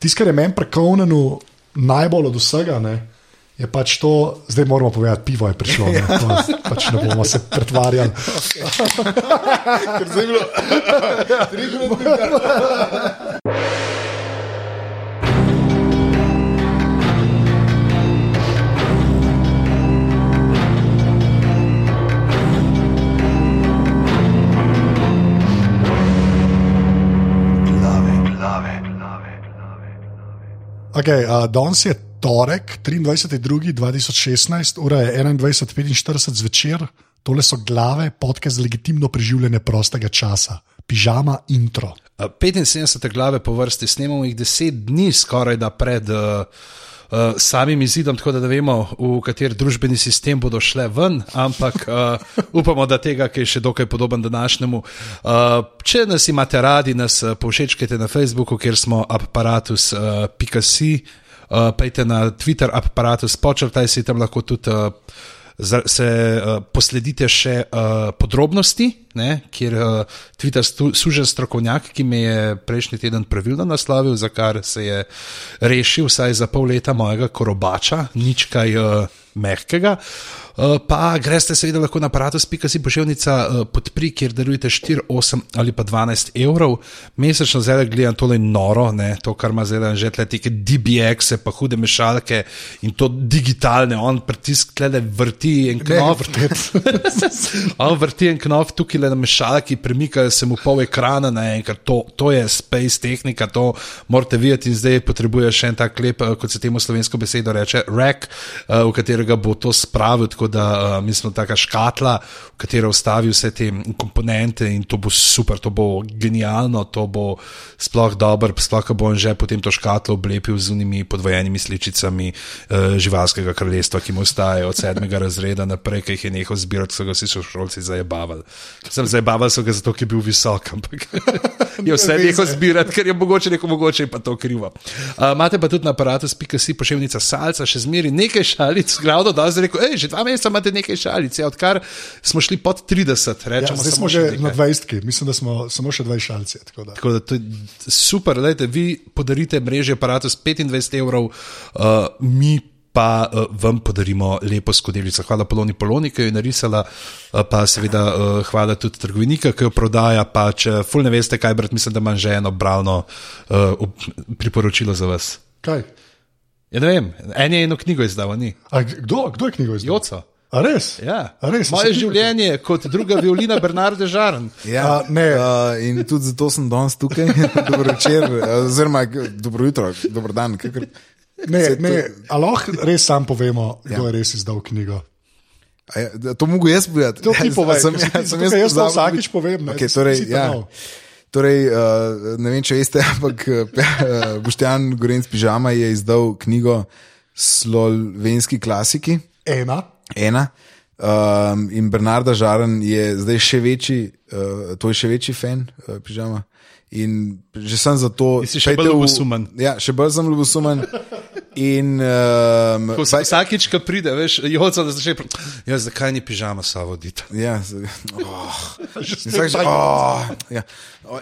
Tisto, kar je meni prekovnjeno najbolj od vsega, ne, je pač to, zdaj moramo povedati, pivo je prišlo. Ne, to, pač ne bomo se pretvarjali. Ker zdaj je bilo. Okay, uh, danes je torek, 23.2.2016, ura je 21.45 zvečer, tole so glave, podke za legitimno preživljanje prostega časa, pižama intro. 75 glave po vrsti, snemamo jih 10 dni, skoraj da pred uh, uh, samim izidom, tako da ne vemo, v kateri družbeni sistem bodo šle ven, ampak uh, upamo, da tega, ki je še dokaj podoben današnjemu. Uh, če nas imate radi, nas povšečkajte na Facebooku, kjer smo aparatus.si. Uh, Uh, pejte na Twitter, aparatus, počrtaj si tam lahko tudi uh, se uh, posledite še uh, podrobnosti, ne, kjer uh, Twitter služi strokovnjak, ki me je prejšnji teden pravilno naslovil, za kar se je rešil vsaj za pol leta mojega korobača, nič kaj uh, mehkega. Uh, pa greste seveda lahko na aparatus.si pošiljnica uh, podpri, kjer darujete 4, 8 ali pa 12 evrov. Mesečno zdaj gledam tole noro, ne, to, kar ima zdaj že te neke DBX-e, pa hude mešalke in to digitalne, on pritisk tle vrti en knof. on vrti en knof tukaj le na mešalki, premikajo se mu pol ekrana naenkrat, to, to je space tehnika, to morate videti in zdaj potrebuje še en tak lep, kot se temu slovensko besedo reče, rack, uh, v katerega bo to spravil da uh, mi smo taka škatla, v katero vstavi vse te komponente in to bo super, to bo genialno, to bo sploh dobro, sploh ko bom že potem to škatlo oblepil z unimi podvojenimi sličicami uh, živalskega kraljestva, ki mu ostaje od sedmega razreda naprej, ki jih je nehal zbirati, so ga vsi šolci zajebavali. Sem zajebaval so ga zato, ker je bil visok, ampak je vse nehal zbirati, ker je mogoče neko mogoče pa to krivo. Uh, imate pa tudi na aparatu, spika si pošiljnica salca, še zmeri nekaj šalic, glavno da zdaj rekel, hej, že dva meseca imate nekaj šalic, ja, odkar smo šli pod 30, rečemo. Ja, zdaj smo že nekaj. na 20, mislim, da smo samo še 20 šalic. Tako da. Tako da to je super, lejte, vi podarite mreže aparatu s 25 evrov, uh, mi. Pa uh, vam podarimo lepo skodelico. Hvala Poloni Poloni, ki jo je narisala, uh, pa seveda uh, hvala tudi trgovinika, ki jo prodaja. Pa če ful ne veste, kaj brati, mislim, da imam že eno bralno uh, priporočilo za vas. Kaj? Ja, ne vem, en je eno knjigo izdal, ni. A, kdo, kdo je knjigo izdal? Joca. A res? Ja. A res? Moje življenje kot druga violina Bernarda Žarn. Ja, A, ne. uh, in tudi zato sem danes tukaj, dobro večer, oziroma dobro jutro, dobro dan. Kakr... Ne, ne, a lahko res sam povemo, kdo je res izdal knjigo. A ja, to mogo jaz povedati. To ti povej, sem, ker si ti- sem tukaj jaz to vsakič povem, ne, Okay, torej, ja. nov. Torej, uh, ne vem, če veste, ampak uh, Boštjan Gorenc Pižama je izdal knjigo Slovenski klasiki, Ena. ena. Um, in Bernarda Žaren je zdaj še večji, uh, to je še večji fan uh, Pižama. In že sem zato. In si še bolj v- ljubosumen. Ja, še bolj sem ljubosumen. In um, Ko se vsakič, ko pride, veš, joca, da začne. Ja, zakaj ni pižama savodita? Ja, z- oh. Vsak že, oh, ja.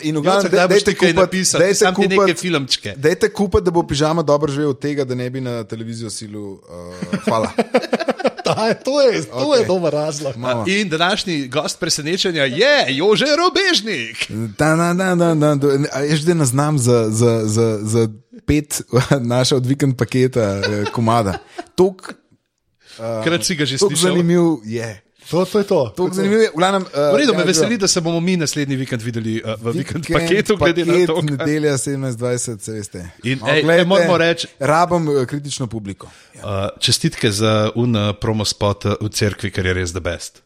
In v glavnem, boš dajte ti kaj kupiti- napisal? dajte Sam ti neke filmčke. Dajte kupiti, da bo pižama dobro živel od tega, da ne bi na televizijo silu. Uh, hvala. Ta, to je, to okay. je dober razlog. Mama. In današnji gost presenečenja je Jože Robežnik. Da, da, da, da, da, da. A Jaz že ne znam za, za, za, za pet naša od vikend paketa eh, komada. Tok, Krat si ga že slišal. zanimiv je. To, to je to. Zanimiv je. V glavnem, uh, V redu, me veseli, da se bomo mi naslednji vikend videli uh, v vikend paketu, glede na to. kaj- Nedelja 17:20, se veste. In, No, ej, glejte, ej, moramo reči- Rabim eh, kritično publiko. Uh, čestitke za un uh, promo spot uh, v cerkvi, ker je res the best.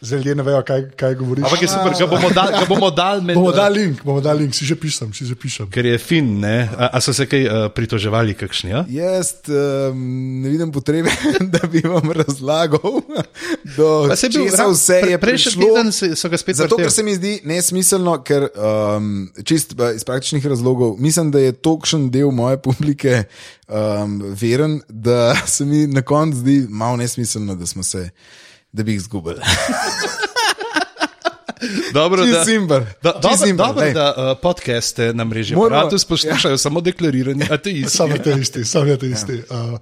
Zdaj ljudje ne vejo, kaj, kaj govoriš. Ampak je super, ga bomo dali, ga bomo dali med. Bomo dali link, bomo dali link, si že pišem, si že pišem. Ker je fin, ne? A, a so se kaj uh, pritoževali, kakšni? Ja? Jaz um, ne vidim potrebe, da bi vam razlagal, do Pa saj bil česa vse je pre- prejšnji prišlo. teden se- so ga spet Zato, vrteli. ker se mi zdi nesmiselno, ker um, čist uh, iz praktičnih razlogov mislim, da je tokšen del moje publike um, veren, da se mi na koncu zdi malo nesmiselno, da smo se, da bi jih izgubili. Dobro, da, simpel. da, dobro, simpel, dobro, glej. da uh, podcaste na mreži Apparatus poslušajo samo deklarirani ateisti. Samo te isti, samo te isti. Uh,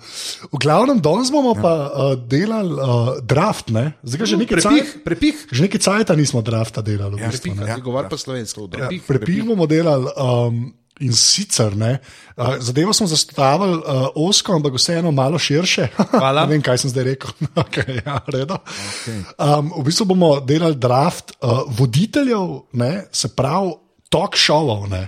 v glavnem, danes bomo pa uh, delali uh, draft, ne? zdaj že nekaj Prepih, cajt. prepih. Že nekaj cajta nismo drafta delali. V bistvu, Prepih, ne. ja, govor pa slovensko. Ja, Prepih, prepih bomo delali. Um, In sicer, ne, uh, zadevo smo zastavili uh, osko, ampak vseeno malo širše. Hvala. ne vem, kaj sem zdaj rekel. okay, ja, okay. um, v bistvu bomo delali draft uh, voditeljev, ne, se pravi, talk showov. Ne.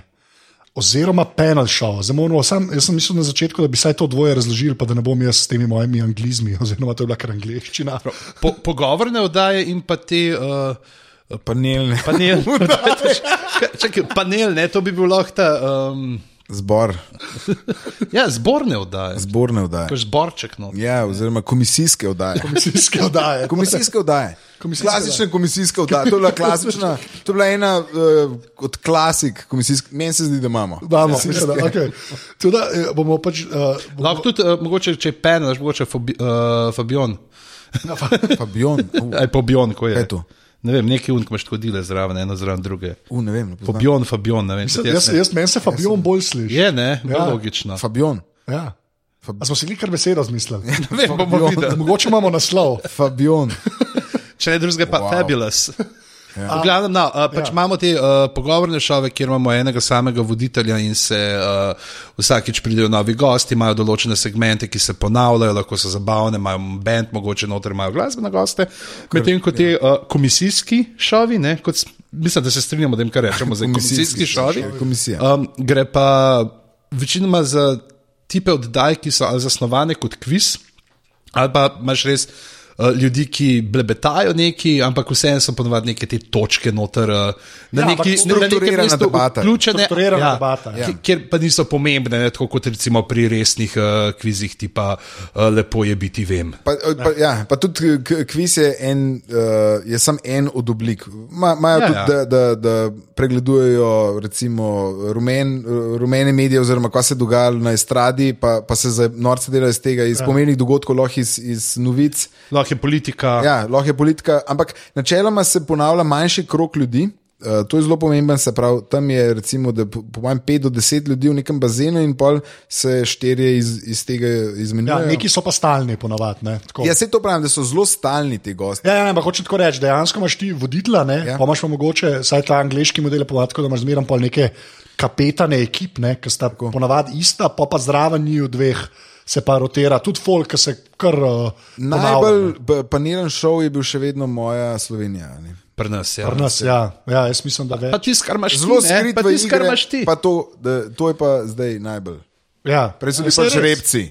Oziroma, panel moramo Sam, jaz sem mislil na začetku, da bi vsaj to dvoje razložili, pa da ne bom jaz s temi mojimi anglizmi, oziroma to je bila kar angliščina. Po, pogovorne oddaje in pa te. Uh, Panelne. Panel, Čakaj, panel, ne, to bi bil lahko ta. Um, Zbor, ja, zborne oddaje. zborne oddaje. To je zborček. No. Ja, oziroma komisijske oddaje. Komisijske oddaje. Komisijske oddaje. Komisijske Klasične komisijske oddaje. To je bila klasična, to je bila ena uh, od klasik komisijskih, meni se zdi, da imamo. Damo, mislim, da, okay. Tudi, eh, bomo pač, uh, bomo, Lahko tudi, uh, mogoče, če je pen, znaš, mogoče Fabi, uh, Fabion. Fabion, uh, Aj Pobion, ko je. Kaj je to? Ne vem, neki unk imaš tako dile zraven, eno zraven druge. uh, ne vem. ne poznam. Pobion, Fabion, ne vem. Mislim, jaz, ne. jaz, meni se Fabijon bolj sliši. Je, ne, bolj Ja. logično. Fabion. Ja. A smo si kar besedo zmislili. Ne vem, bomo videli. Mogoče imamo naslov. Fabion. Če ne drugega, pa wow. fabulous. Ja. V glavnem, no, uh, pač ja. imamo te uh, pogovorne šove, kjer imamo enega samega voditelja in se uh, vsakič pridejo novi gosti, imajo določene segmente, ki se ponavljajo, lahko so zabavne, imajo bend, mogoče noter imajo glasbene goste. Medtem ko te uh, komisijski šovi, ne, kot, mislim, da se strinjamo, da jim kar rečemo, zdaj komisijski šovi. Komisija. Um, gre pa večinoma za tipe oddaj, ki so zasnovane kot kviz, ali pa imaš res. Uh, Ljudi, ki blebetajo neki, ampak vseeno so ponovadi neke te točke noter, uh, na Ja, neki mestu debata. vključene. Strukturirana debata, ja. ki- Kjer pa niso pomembne, ne, tako kot recimo pri resnih uh, kvizih, tipa uh, lepo je biti vem. Pa, pa, ja, pa tudi kviz je, en, uh, je samo en od oblik. Ma- Imajo Ja, ja, tudi, ja. ja. Da, da, da pregledujejo recimo, rumen, rumene medije, oziroma kaj se dogaja na estradi, pa, pa se za norce dela iz tega, iz ja. pomenih dogodkov, lahko iz, iz novic. Lahko je politika. Ja, lahko je politika, ampak načeloma se ponavlja manjši krok ljudi. Uh, to je zelo pomemben, se pravi, tam je recimo, da po, po mojem 5 do 10 ljudi v nekem bazenu in pol se štirje iz, iz tega Ja, izmenjujejo. neki so pa stalni, ponovadi. ne, tako. Ja, se to pravim, da so zelo stalni ti gosti. Ja, ja, ampak hočem tako reči, dejansko imaš ti voditelja, ne, Ja. ja. pa imaš pa mogoče, saj ta angliški model je podatko, da imaš zmeraj pol neke kapetane ekip, ne, ki sta ponavadi ista, pa pa zraven njiju dveh se pa rotira, tudi folk, ki se kar uh, Najbolj pa- panelen šov je bil še vedno moja Slovenija. a ne. Pri nas, ja. Pri nas, ja, ja, jaz mislim, da Pa več. tisto, kar imaš Zelo skrit pa tisto, kar igre, imaš ti. pa to, da, to je pa zdaj najbolj. Ja. Prej so bili res. repci.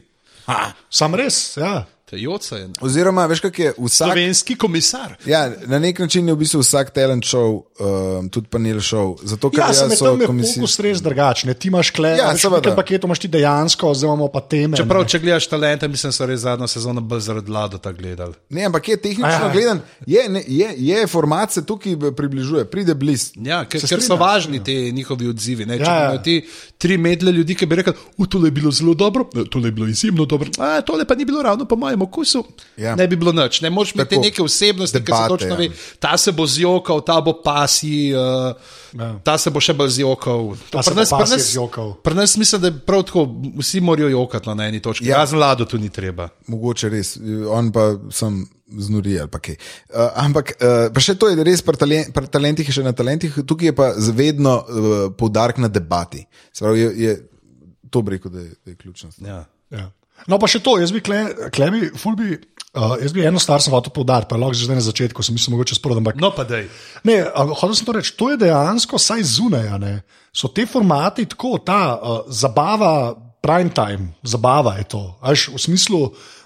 Sam res, ja. Joca je. Oziroma, veš, kak je vsak. Slovenski komisar. Ja, na nek način je v bistvu vsak talent show, um, tudi panel show. Zato, ker Ja, ja, so komisije. fokus res drugačen. Ti imaš kle, Ja, ja, v seveda. nekem paketu imaš ti dejansko, zdaj imamo pa teme. Čeprav, ne. če gledaš talente, mislim, so res zadnjo sezono bolj zaradi Ladota gledali. Ne, ampak je tehnično Aja. gledan, je, ne, je, je format se tukaj približuje, pride blizu. Ja, ker, ker so važni ti njihovi odzivi. Ne? Če Ja, ja, ja. imajo ti tri medle ljudi, ki bi rekli, da tole je bilo zelo dobro, "E, tole je bilo izjemno dobro, a tole pa ni bilo ravno po mojem okusu, Ja. ne bi bilo nič. Ne moreš imeti neke osebnosti, ki se Debate, točno ja. ve, ta se bo zjokal, ta bo pasi. Uh, Ja. Ta se bo še bolj zjokal. Pri nas- pri nas- zjokal. Pri nas mislim, da je prav tako, vsi morajo jokati no, na eni točki. Ja. Razen Lado tu ni treba. Mogoče res, on pa sem znori ali pa kaj. Uh, ampak uh, pa še to je res pri, talen, pri talentih, je še na talentih, tukaj je pa vedno uh, poudarek na debati. Se Pravi, je, je, to bi rekel, da je, da je ključno. Ja. Ja. No, pa še to, jaz bi kle, klebi, ful bi. Uh, jaz bi eno stvar sem hotel poudariti, pa lahko že zdaj na začetku, sem mislil, mogoče sproti, ampak No, pa dej. Ne, hotel sem to reči, to je dejansko vsaj zunaj. ne. So te formati tako, ta uh, zabava, prime time, zabava je to. a Veš, v smislu,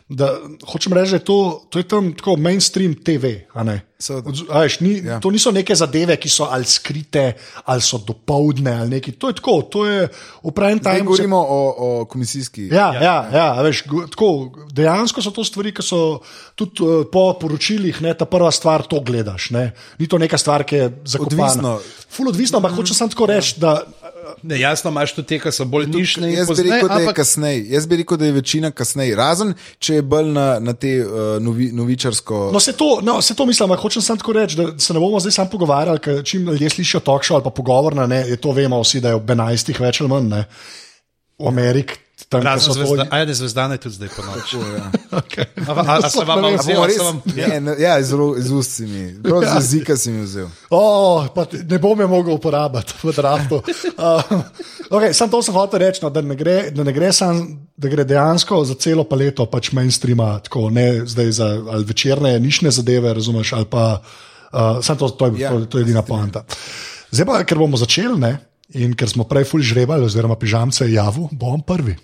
da hočem reči, da je to, to je tam tako mainstream TV. a ne. Seveda. Od- a Veš, ni, Ja. ja. To niso neke zadeve, ki so ali skrite, ali so dopoledne, ali neki. To je tako, to je v prime Zdaj time. govorimo o, o komisijski. Ja, ja, ja, ja a veš, tako, dejansko so to stvari, ki so tudi uh, po poročilih, ne, ta prva stvar, to gledaš. Ne. Ni to neka stvar, ki je zakopana. Odvisno. Ful odvisno, ampak hočem samo tako reči, da Ne, jasno, imaš tudi te, ki so bolj nišne Jaz bi rekel, da je ampak kasneje. Jaz bi rekel, da je večina kasneje. Razen, če je bolj na, na te uh, novi, novičarsko. No, se to, no, se to mislim, ampak hočem samo tako reči, da se ne bomo zdaj samo pogovarjali, ker čim ljudje slišijo tokšo ali pa pogovorna, ne, je to vemo vsi, da je ob 11. več ali manj. Ne. V Ameriki. Tam, Razen zvezda, ajde, zvezdane tudi zdaj po noči. Okay. A, a, a se vam. A vzel, a res, vam, ja. ne, ja, ro- iz ust mi, prav z jezika si mi vzel. Oh, ne bom je mogel uporabiti v draftu. Uh, okay, sam to sem hotel reči, no, da ne gre, da ne gre sam, da gre dejansko za celo paleto pač mainstreama, tako ne zdaj za ali večerne, nišne zadeve, razumeš, ali pa uh, to, to, je, Ja, to, to je edina poanta. Zdaj pa, ker bomo začeli, ne, in ker smo prej ful žrebali, oziroma pižamce javu, bom prvi.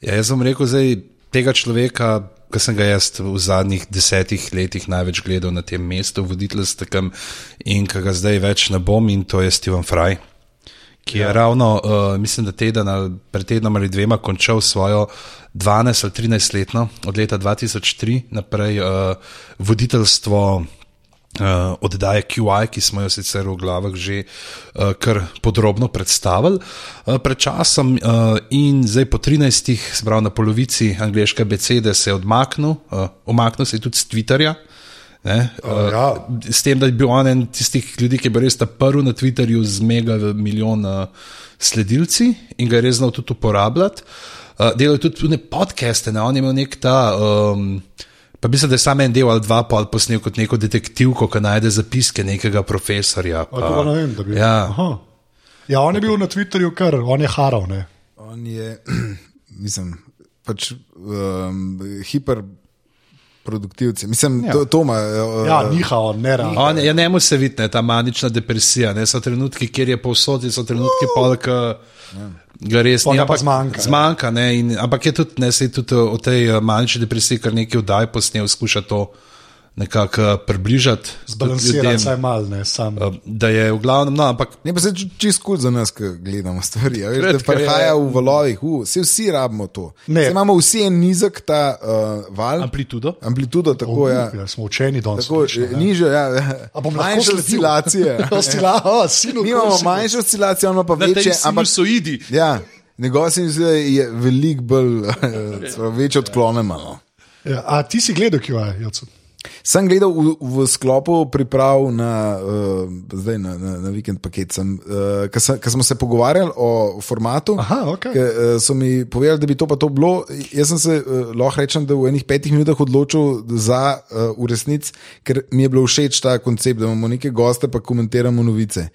Ja, jaz sem rekel, zdaj tega človeka, ki sem ga jaz v zadnjih desetih letih največ gledal na tem mestu, voditeljskem, in ki ga zdaj več ne bom, in to je Steven Fry. Ki je ja. ravno, uh, mislim, da teden ali pred tednom ali dvema končal svojo 12 ali 13 letno, od leta 2003 naprej, uh, voditeljstvo uh, oddaje QI, ki smo jo sicer v glavah že uh, kar podrobno predstavili uh, pred časom, uh, in zdaj po 13, sprav na polovici angliške besede, se je odmaknil, uh, omaknil se je tudi z Twitterja. Ne, uh, ja. S tem, da je bil on en tistih ljudi, ki je bil res ta prvi na Twitterju z mega milijon uh, sledilci in ga je res znal tudi uporabljati. Uh, delal je tudi tudi podcaste, ne? on je imel nek ta. Um, Pa mislim, da je samo en del ali dva pol posnel kot neko detektivko, ki najde zapiske nekega profesorja. A, to pa ne vem, da bi. Ja. Aha. ja, on je bil na Twitterju, kar on je haral. Ne. On je, mislim, pač um, hiperproduktivci. Mislim, ja. to, to ima. Uh, Ja, niha on, ne. On, ja, ne mu se vidi, ta manična depresija. Ne, so trenutki, kjer je povsod, in so trenutki, pol, ki ga res Pol ni. ampak- zmanjka, ja. zmanjka ne, in, ampak je tudi, ne, se je tudi o tej eh, manični depresiji, kar nekaj vdaj posnel, skuša to nekako eh, približati. Zbalansirati vsaj mal, ne sam. eh, Da je v glavnem, no, ampak Ne, pa se čist kul za nas, ki gledamo stvari. a Veš, da prihaja v valovih, uh, vsi, vsi rabimo to. Ne. Saj imamo vsi en nizek ta uh, val, amplitudo. amplitudo, tako je. Ja, smo učeni danes. Tako, niže, ja, A bom lahko manjše oscilacije. Oscila- o, sinu, Mi imamo manjše oscilacije, ono pa večje, ampak sinusoidi. ja, njegov se mi zdi, da je veliko bolj, eh, večje odklone malo. Ja, a ti si gledal, ki je Jocu? Sem gledal v, v sklopu priprav na, uh, zdaj na, na, na vikend paket, sem, uh, ker smo se pogovarjali o formatu. Aha, ok. Ke, uh, so mi povedali, da bi to pa to bilo. Jaz sem se uh, lahko rečem, da v enih petih minutah odločil za uh, v resnici, ker mi je bilo všeč ta koncept, da imamo neke goste, pa komentiramo novice.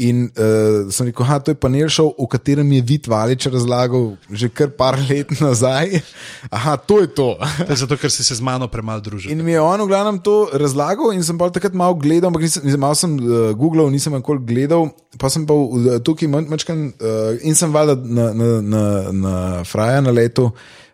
In uh, sem rekel, da je panel šov, o katerem je Vid Valič razlagal že kar par let nazaj. Aha, to je to. To je zato, ker si se z mano premalo družil. In mi je on v glavnem to razlagal, in sem pa takrat malo gledal, ampak nisem, nisem, malo sem uh, googlal, nisem nikoli gledal, pa sem pa tukaj mačkan uh, in sem valjda na, na, na, na Fraja na letu,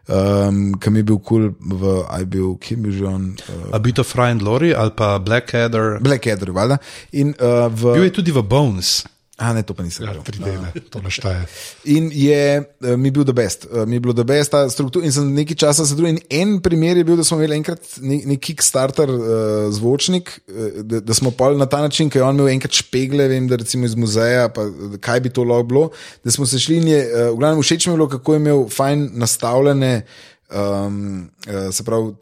um, ki mi je bil kul, cool v aj bil, ki je bil že on. Uh, A bit of Ryan Lori ali pa Blackadder. Blackadder, valjda. In, uh, v, Bil je tudi v Bones. A ne, to pa nisem Ja, gledal. 3D, to našteje. In je uh, mi bil the best, uh, mi je bilo the best ta struktura. In sem nekaj časa se družil. In en primer je bil, da smo imeli enkrat nek, nek Kickstarter uh, zvočnik, uh, da, da smo pa na ta način, ker je on imel enkrat špegle, vem, da recimo iz muzeja, pa eh, kaj bi to lahko bilo. Da smo se šli in je, uh, v glavnem všeč mi je bilo, kako je imel fajn nastavljene. Um, se pravi,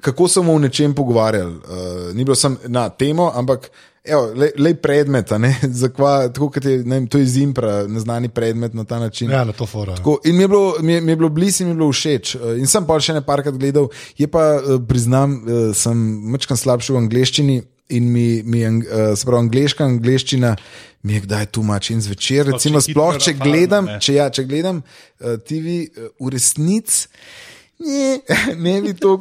kako smo o nečem pogovarjali. Uh, ni bilo samo na temo, ampak evo, le, le predmet, a ne, zakva, tako kot je, vem, to je zimpra, neznani predmet na ta način. Ja, na to fora. Tako, in mi je bilo, mi je, mi je bilo blizu in mi je bilo všeč. Uh, In sem pa še ne parkrat gledal, je pa, uh, priznam, uh, sem mečkam slabši v angleščini. In mi, mi je, se pravi, angliška angliščina mi je kdaj tu mač in zvečer, recimo, sploh če gledam, če, ja, če gledam TV v resnici. Ne, ne bi to,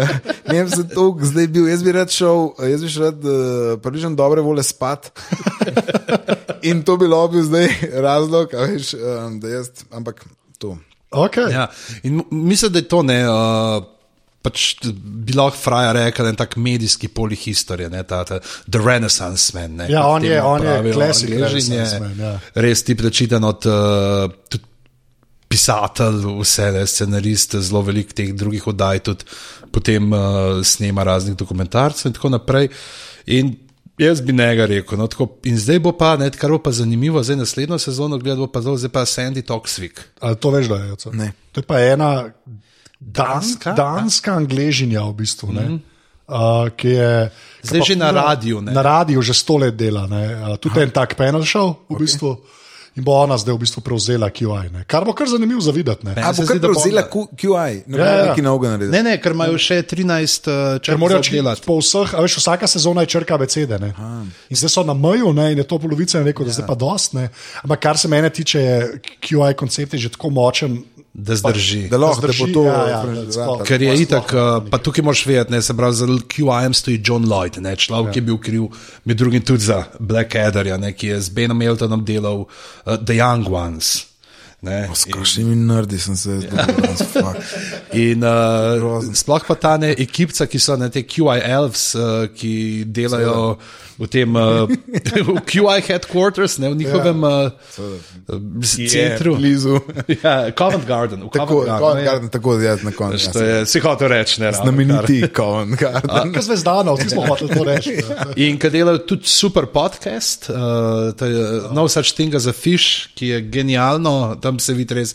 ne bi se to zdaj bil. Jaz bi rad šel, jaz bi šel rad, uh, približno dobre vole spat. In to bi bil zdaj razlog, a veš, um, da jaz, ampak to. Okay. Ja. In mislim, da je to ne. Uh, Pač bi lahko Fraja rekel, da je en tak medijski polihistorija, ne, ta, ta The Renaissance Man. Ne, Ja, kot on je- temu on je pravijo classic Angleži in je Renaissance man, ja. Res tip začiten od uh, tudi pisatelj, vse, ne, scenarist, zelo velik teh drugih oddaj, tudi potem uh, snema raznih dokumentarcev in tako naprej. In jaz bi njega rekel. No, tako, in zdaj bo pa, ne, kar bo pa zanimivo, zdaj naslednjo sezono gledal, bo pa zdaj pa Sandy Toksvik. Ali to veš, da je Jocu? Ne. To je pa ena danska, Danska? angležinja v bistvu. Mhm. Mm. uh, ki je. Zdaj pa že na radiu, ne? Na radiju že sto let dela. ne, Uh, tudi en tak panel šel v okay. bistvu. In bo ona zdaj v bistvu prevzela QI, ne. kar bo kar zanimivo za videti. A se bo zdi, kar prevzela QI, ne Ja, ja. neki novega narediti. Ne, ne, ker imajo še 13 uh, Ker črk morajo delati. po vseh, a veš, vsaka sezona je črka abecede. ne. In zdaj so na meju, ne, in je to polovica, in rekel, da zdaj pa dost. Ne. Ampak kar se mene tiče, je QI koncept je že tako močen. Da zdrži. Da lahko da bo zdrži, to. ja, ja, tako. Ker je itak, ne uh, pa tukaj moraš vedeti, ne, se pravi, za QIM stoji John Lloyd, ne, človek, ja. ki je bil kriv, med drugim tudi za Blackadderja, ne, ki je z Benom Eltonom delal uh, The Young Ones. Ne, S kakšnimi nerdi sem se zdobil, fuck. In uh, sploh pa ta ne ekipca, ki so na te QI Elves, uh, ki delajo v tem uh, v QI headquarters, ne v njihovem uh, Je centru. blizu. ja, Covent Garden. v Tako, Covent Covent ja. Garden, tako jaz na koncu. To je, si hotel reči, ne. Znameniti Covent Garden. Kaj zvezdano, vsi smo hoteli to reči. In ki delajo tudi super podcast, uh, to je No Such Thing as a Fish, ki je genialno, tam se vidi res.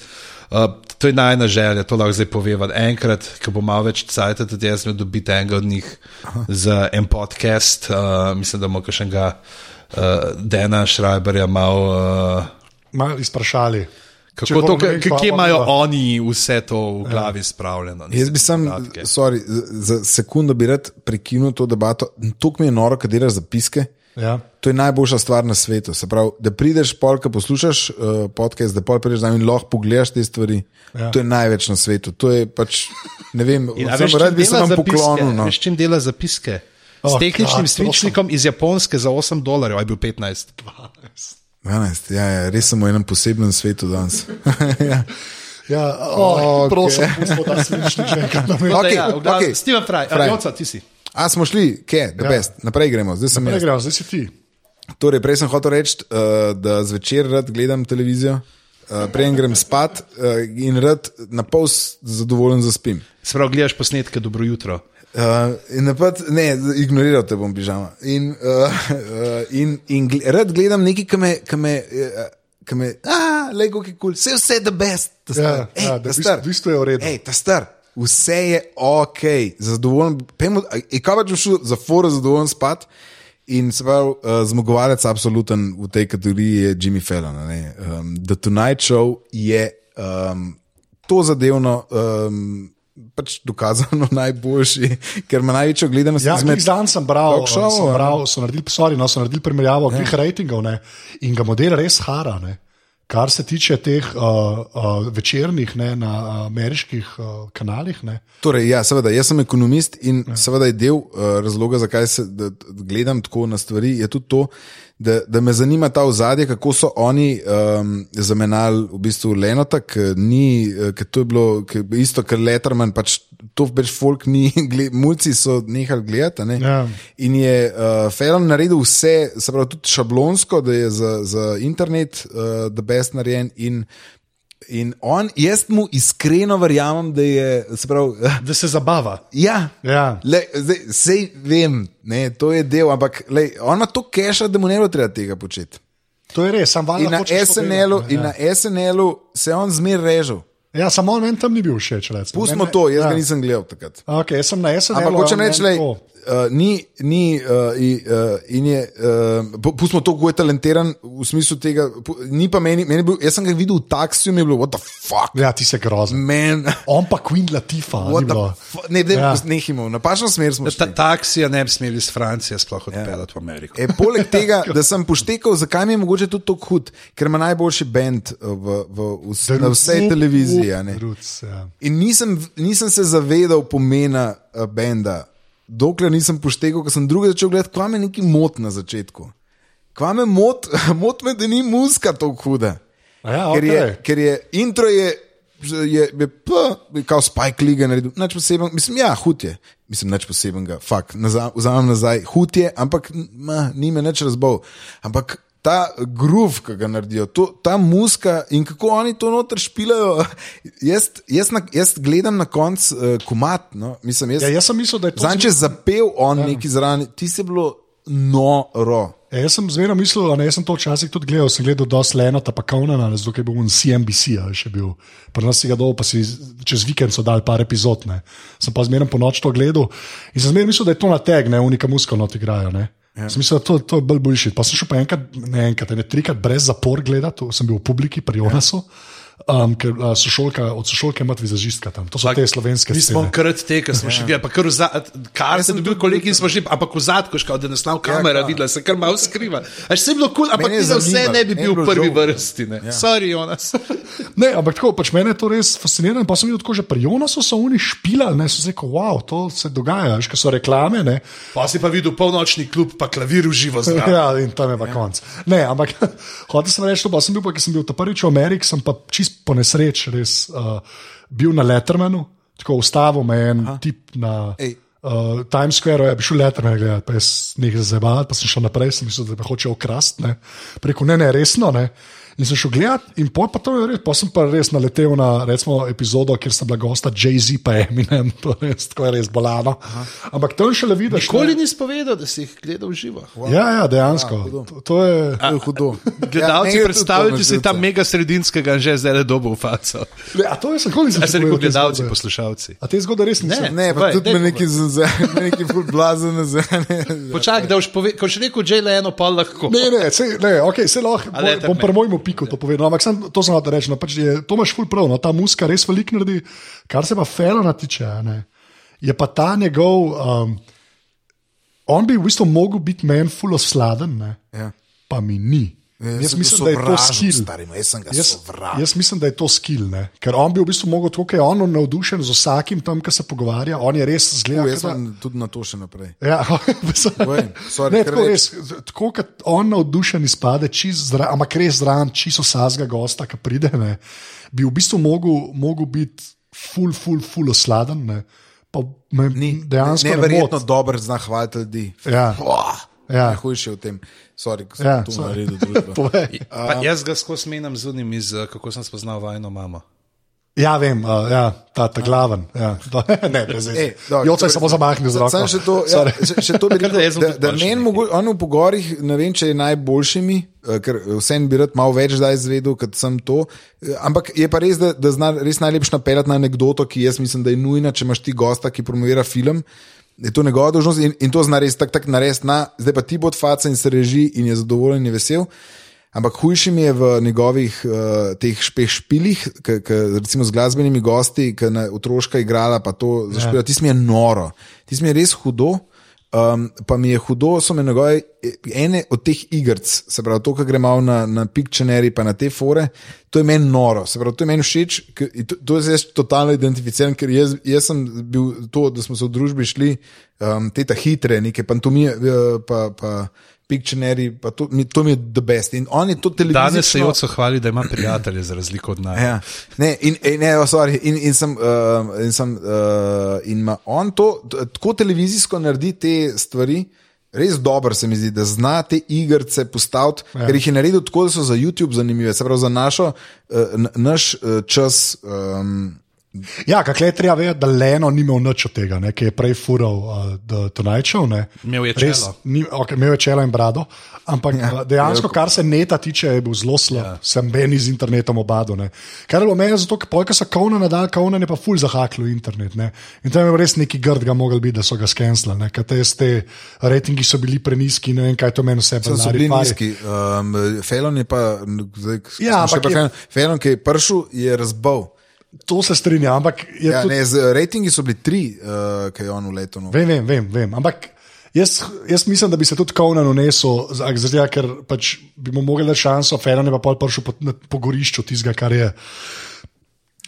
Uh, to je najna želja, to lahko zdaj povem. Enkrat, ko bo malo več časa, tudi jaz sem dobiti enega od njih Aha. za en podcast. Uh, mislim, da bomo še enega uh, Dena Schreiberja malo. Uh, Malo izprašali. Kako to, kje imajo oni vse to v glavi spravljeno? Jaz bi sam, sorry, za sekundo bi rad prekinil to debato. To mi je noro, kad delaš zapiske. Ja. To je najboljša stvar na svetu. Se pravi, da prideš, polka poslušaš uh, podcast, da pol prideš tam in lahko pogledaš te stvari. Ja. Ja. To je največ na svetu. To je pač, ne vem, In, a sem veš, rad bi se vam zapiske? poklonil. No. Veš, čim dela zapiske? S Oh, tehničnim God, svinčnikom iz Japonske za 8 dolarjev, aj bil 15. 12, ja, ja, res sem v enem posebnem svetu danes. ja. Ja, oh, Okej. okay. Prosim, enkrat na mestu. Okej, ja, v glavnem, okej. Steven Fry, Fry. Fry. Joca, ti si. A smo šli, kje, da Ja. best, naprej gremo, zdaj sem jaz. gremo, zdaj si ti. Torej, prej sem hotel reči, uh, da zvečer rad gledam televizijo, uh, prej grem spat uh, in rad na pol zadovoljen zaspim. Se pravi, gledaš posnetke, dobro jutro. Uh, in napad, ne, ignoriral te bom pižama. In, uh, uh, in, in gle, rad gledam nekaj, ki me, ki me, uh, ki me, ah, lego, ki kul, cool. vse, vse je the best. Ta Ja, star. Ej, ja, ta da v star. bistvu- v bistvu je v redu. Ej, ta star. Vse je ok, zadovoljen. Pejmo, kaj pač bom šel za foro zadovoljen spat. In se pravi, uh, zmagovalec absoluten v tej kategoriji je Jimmy Fallon. ne. Um, The Tonight Show je um, to zadevno. Um, Pač dokazano najboljši, ker ima največjo gledanost Ja, glih dan sem bral, showov, sem bral so naredili, sorry, no, so naredili primerjavo ja. glih ratingov ne, in ga model res hara. Ne. Kar se tiče teh uh, uh, večernih ne, na ameriških uh, kanalih. Ne. Torej, ja, seveda, jaz sem ekonomist in ja. seveda je del uh, razloga, zakaj se da, da gledam tako na stvari, je tudi to, da, da me zanima ta ozadje, kako so oni um, zamenjali v bistvu Lenota, ker ni, eh, ker to je bilo ker isto, ker Letterman, pač to več folk ni, gled, mulci so nehali gledati. Ne? Ja. In je uh, Fallon naredil vse, se pravi, tudi šablonsko, da je za, za internet uh, the best narejen. In, in on, jaz mu iskreno verjamem, da je, se pravi, Da se zabava. ja. Ja. Le, zdaj, sej vem, ne, to je del, ampak lej, on ima to keša, da mu ne bo treba tega početi. To je res, sam valjda. In na delati, in ne, na SNL-u se on zmer režal. Ja, ja samo on meni tam ni bil všeč. recimo. Pustimo to, jaz ja. ga nisem gledal takrat. Okay, jaz sem na SNL. Ampak hočem reči, to. Uh, ni, ni uh, uh, in je, uh, pu- pustimo to, kako je talentiran v smislu tega, ni pa meni, meni bil, jaz sem ga videl v taksiju, mi je bilo, what the fuck, Ja, ti se grozen. man, On pa Queen Latifa. ne, ne, Ja. ja. nehimo, na pašno smer smo Ta, šli. taksija ne bi smeli iz Francije sploh odpeljati v Ameriko. E, poleg tega, da sem poštekal, zakaj mi je mogoče tudi tako hud, ker ima najboljši bend v, v, v, v, na vsej televiziji. a ne. Roots, ja. In nisem, nisem se zavedal pomena uh, benda, dokler nisem poštekal, ker sem druge začel gledati, kva me neki mot na začetku. Kva me mot, mot me, da ni muska tako huda. A ja, ker, je, okej. ker je intro je. Je, je, p, kao Spike Lee naredil, nič poseben, mislim, ja, hud je, mislim, nič posebenega, fakt, nazaj- vzamem nazaj, hud je, ampak ma, ni me nič razbol. Ampak ta groove, ki ga naredijo, to, ta muska in kako oni to noter špilajo, jaz, jaz, na, jaz gledam na koncu uh, komat, no, mislim, jaz, Ja, jaz sem mislil, da je to Zanče zapel on ja. neki zraven, ti se bilo noro. Ja, jaz sem zmerno mislil, da sem to včasih tudi gledal, sem gledal dosti Lenota, pa Kaunana, zato je bil on CNBC, a še bil. Pri nas si ga dol, pa si čez vikend so dali par epizod, ne. Sem pa zmerno po noč to gledal in sem zmerno mislil, da je to na teg, ne, unika musko not igrajo, ne. Ja. Sem mislil, da to, to je bolj boljši. Pa sem šel pa enkrat, ne enkrat, ne trikrat brez zapor gledati, sem bil v publiki pri Jonasu. Ja. Um, ker uh, sošolka, od sošolke ima vizažistka tam, to so te slovenske Mi smo krat te, ki smo še gledali, pa kar zadnjem, kar sem dobil kolegi in smo že, ampak v zadku, škal, da nas nav kamera videla, se kar malo skriva. Až se je bilo kul, cool, ampak ti za vse ne bi bil v prvi žal. vrsti. Ne. Sorry, Jonas. Ne, ampak tako, pač mene je to res fasciniralo. Pa sem videl, tako že pri Jonasu so oni špilali, ne, so rekel, wow, to se dogaja, veš, ker so reklame, ne. Pa si pa videl polnočni klub, pa klavir v živo zraven. Ja, in tam je pa konc. Ne, ampak hotel sem reči, to pa sem bil, pa, ker sem bil ta prvič v Ameriki, sem pa čist po nesreč res uh, bil na Lettermanu, tako ustavil me en Aha. tip na. Ej. Uh, Times Square je prišel Letterman gledati, pa jaz nekaj zabaval, pa sem šel naprej, sem mislil, da me hoče okrasti. Preko ne, ne, resno ne. In sem šel gledat, in pol pa to je res, pa sem pa res naletel na recimo, epizodo, kjer sta bila gosta Jay-Z pa Eminem, to je res, tako je res bolano. Aha. Ampak tam še le vidiš. Nikoli nisi povedal, da si jih gledal v živo. Ja, ja, dejansko. to, to je. To je hudo. Gledalci, meni je tudi predstavljajte to si tam mega sredinskega že zdaj le dobo v faco. Ne, a to je samo nisem A se rekel gledalci, poslušalci. A te zgodbe res nisem? Ne, pa Povej, tudi me neki zazene, neki ful blazen nazane. Počakaj, da boš povedal, ko še rekel, že le eno pol lahko. Ne, ne, se, ne, okay, se lahko, A ne, bom, bom pri mojemu piku to povedal, ampak sem, to sem hotel reči. No, pač je, to imaš ful prav, no, ta muska res velik naredi, kar se pa Felona tiče, ne, je pa ta njegov, um, on bi v bistvu mogel biti meni ful osladen, ne, Ja. pa mi ni. Jaz mislim, da je to skill. Jaz Jaz, mislim, da je to skill, ne? ker on bi v bistvu mogel, tako kot je on navdušen z vsakim tam, ki se pogovarja, on je res zgleda. Jaz kot da- tudi na to še naprej. Ja, sorry, ne, tako, res, tako kot on navdušen izpade, zra, ampak res zraven čisto vsakega gosta, ki pride, ne, bi v bistvu mogel, mogel biti ful, ful, ful osladen. Ne, pa me Ni, dejansko ne neverjetno moti. dober zna hvaliti ljudi. Ja. Oh, Ja. Najhujše v tem. Sorry, ko sem Ja, tu naredil. Povej. Pa jaz ga skozi menjam z unim, iz, eh, kako sem spoznal vajno mamo. Ja, vem, uh, ja, ta, ta glaven. Ja. ne, brez Ej, veze. dobro, Joca je torej, samo zamahnil z roko. Sam še to, ja, še, še to bi rekel, da, da meni mogo- on v pogorih, ne vem, če je najboljšimi, eh, ker vsem bi rad malo več zdaj izvedel, kot sem to. Ampak je pa res, da, da zna res najlepše napeljati na anegdoto, ki jaz mislim, da je nujna, če imaš ti gosta, ki promovira film. Je to njegova dolžnost in, in to zna res tako tak narediti, na, zdaj pa ti bo odfaca in se reži in je zadovoljen in vesel. Ampak hujši mi je v njegovih uh, teh špeh špilih, k, k, recimo z glasbenimi gosti, ki je otroška igrala, pa to zašpila. Ja. Tisti mi je noro, tisti mi je res hudo. Um, pa mi je hudo, so me njegove ene od teh igrc, se pravi, to, kar gre malo na, na Pictionary, pa na te fore, to je meni noro, se pravi, to je meni všeč, to, to se jaz totalno identificiram, ker jaz, jaz sem bil to, da smo se v družbi šli, um, te ta hitre, neke pantomije, uh, pa. pa Pictionary, pa to, mi, to mi je the best. In on je to televizijo. Danes se Joco hvali, da ima prijatelje za razliko od nas. Ja. Ne, in, in, ne, oh, sorry, in, in sem, uh, in, sem uh, in ima on to tako televizijsko naredi te stvari. Res dobro se mi zdi, da zna te igrice postaviti, ja. ker jih je naredil tako, da so za YouTube zanimive, se pravi za našo, uh, naš uh, čas. Um, Ja, kako je treba vedeti, da Leno ni imel nič od tega, ne, ki je prej fural uh, Show. Ne. Imel je Res, čelo. Ni, okay, imel je čelo in brado, ampak ja, dejansko, kar se neta tiče, je bil zelo slab. Ja. Sem Ben z internetom obado. Ne. Kar je bilo meni zato, ker pojka so kauna nadal, kauna je pa ful zahaklo internet. Ne. In tam je res neki grd, ga mogli biti, da so ga skenslali. Ker te, te rejtingi so bili preniski, ne vem, kaj to meni vse so belari, bili nizki. Um, Felon je pa, zdaj, Ja, ampak je- Felon- Felon, ki je pršel, je razbal. To se strinjam, ampak Ja, tudi. ne, z rejtingi so bili tri, uh, ki je on v letu. Vem, vem, vem, vem. Ampak jaz, jaz mislim, da bi se tudi Kovnan unesel, tega, ker pač bi mu mogli dati šanso, Ferran je pa pol prišel po, na- po gorišču tistega, kar je.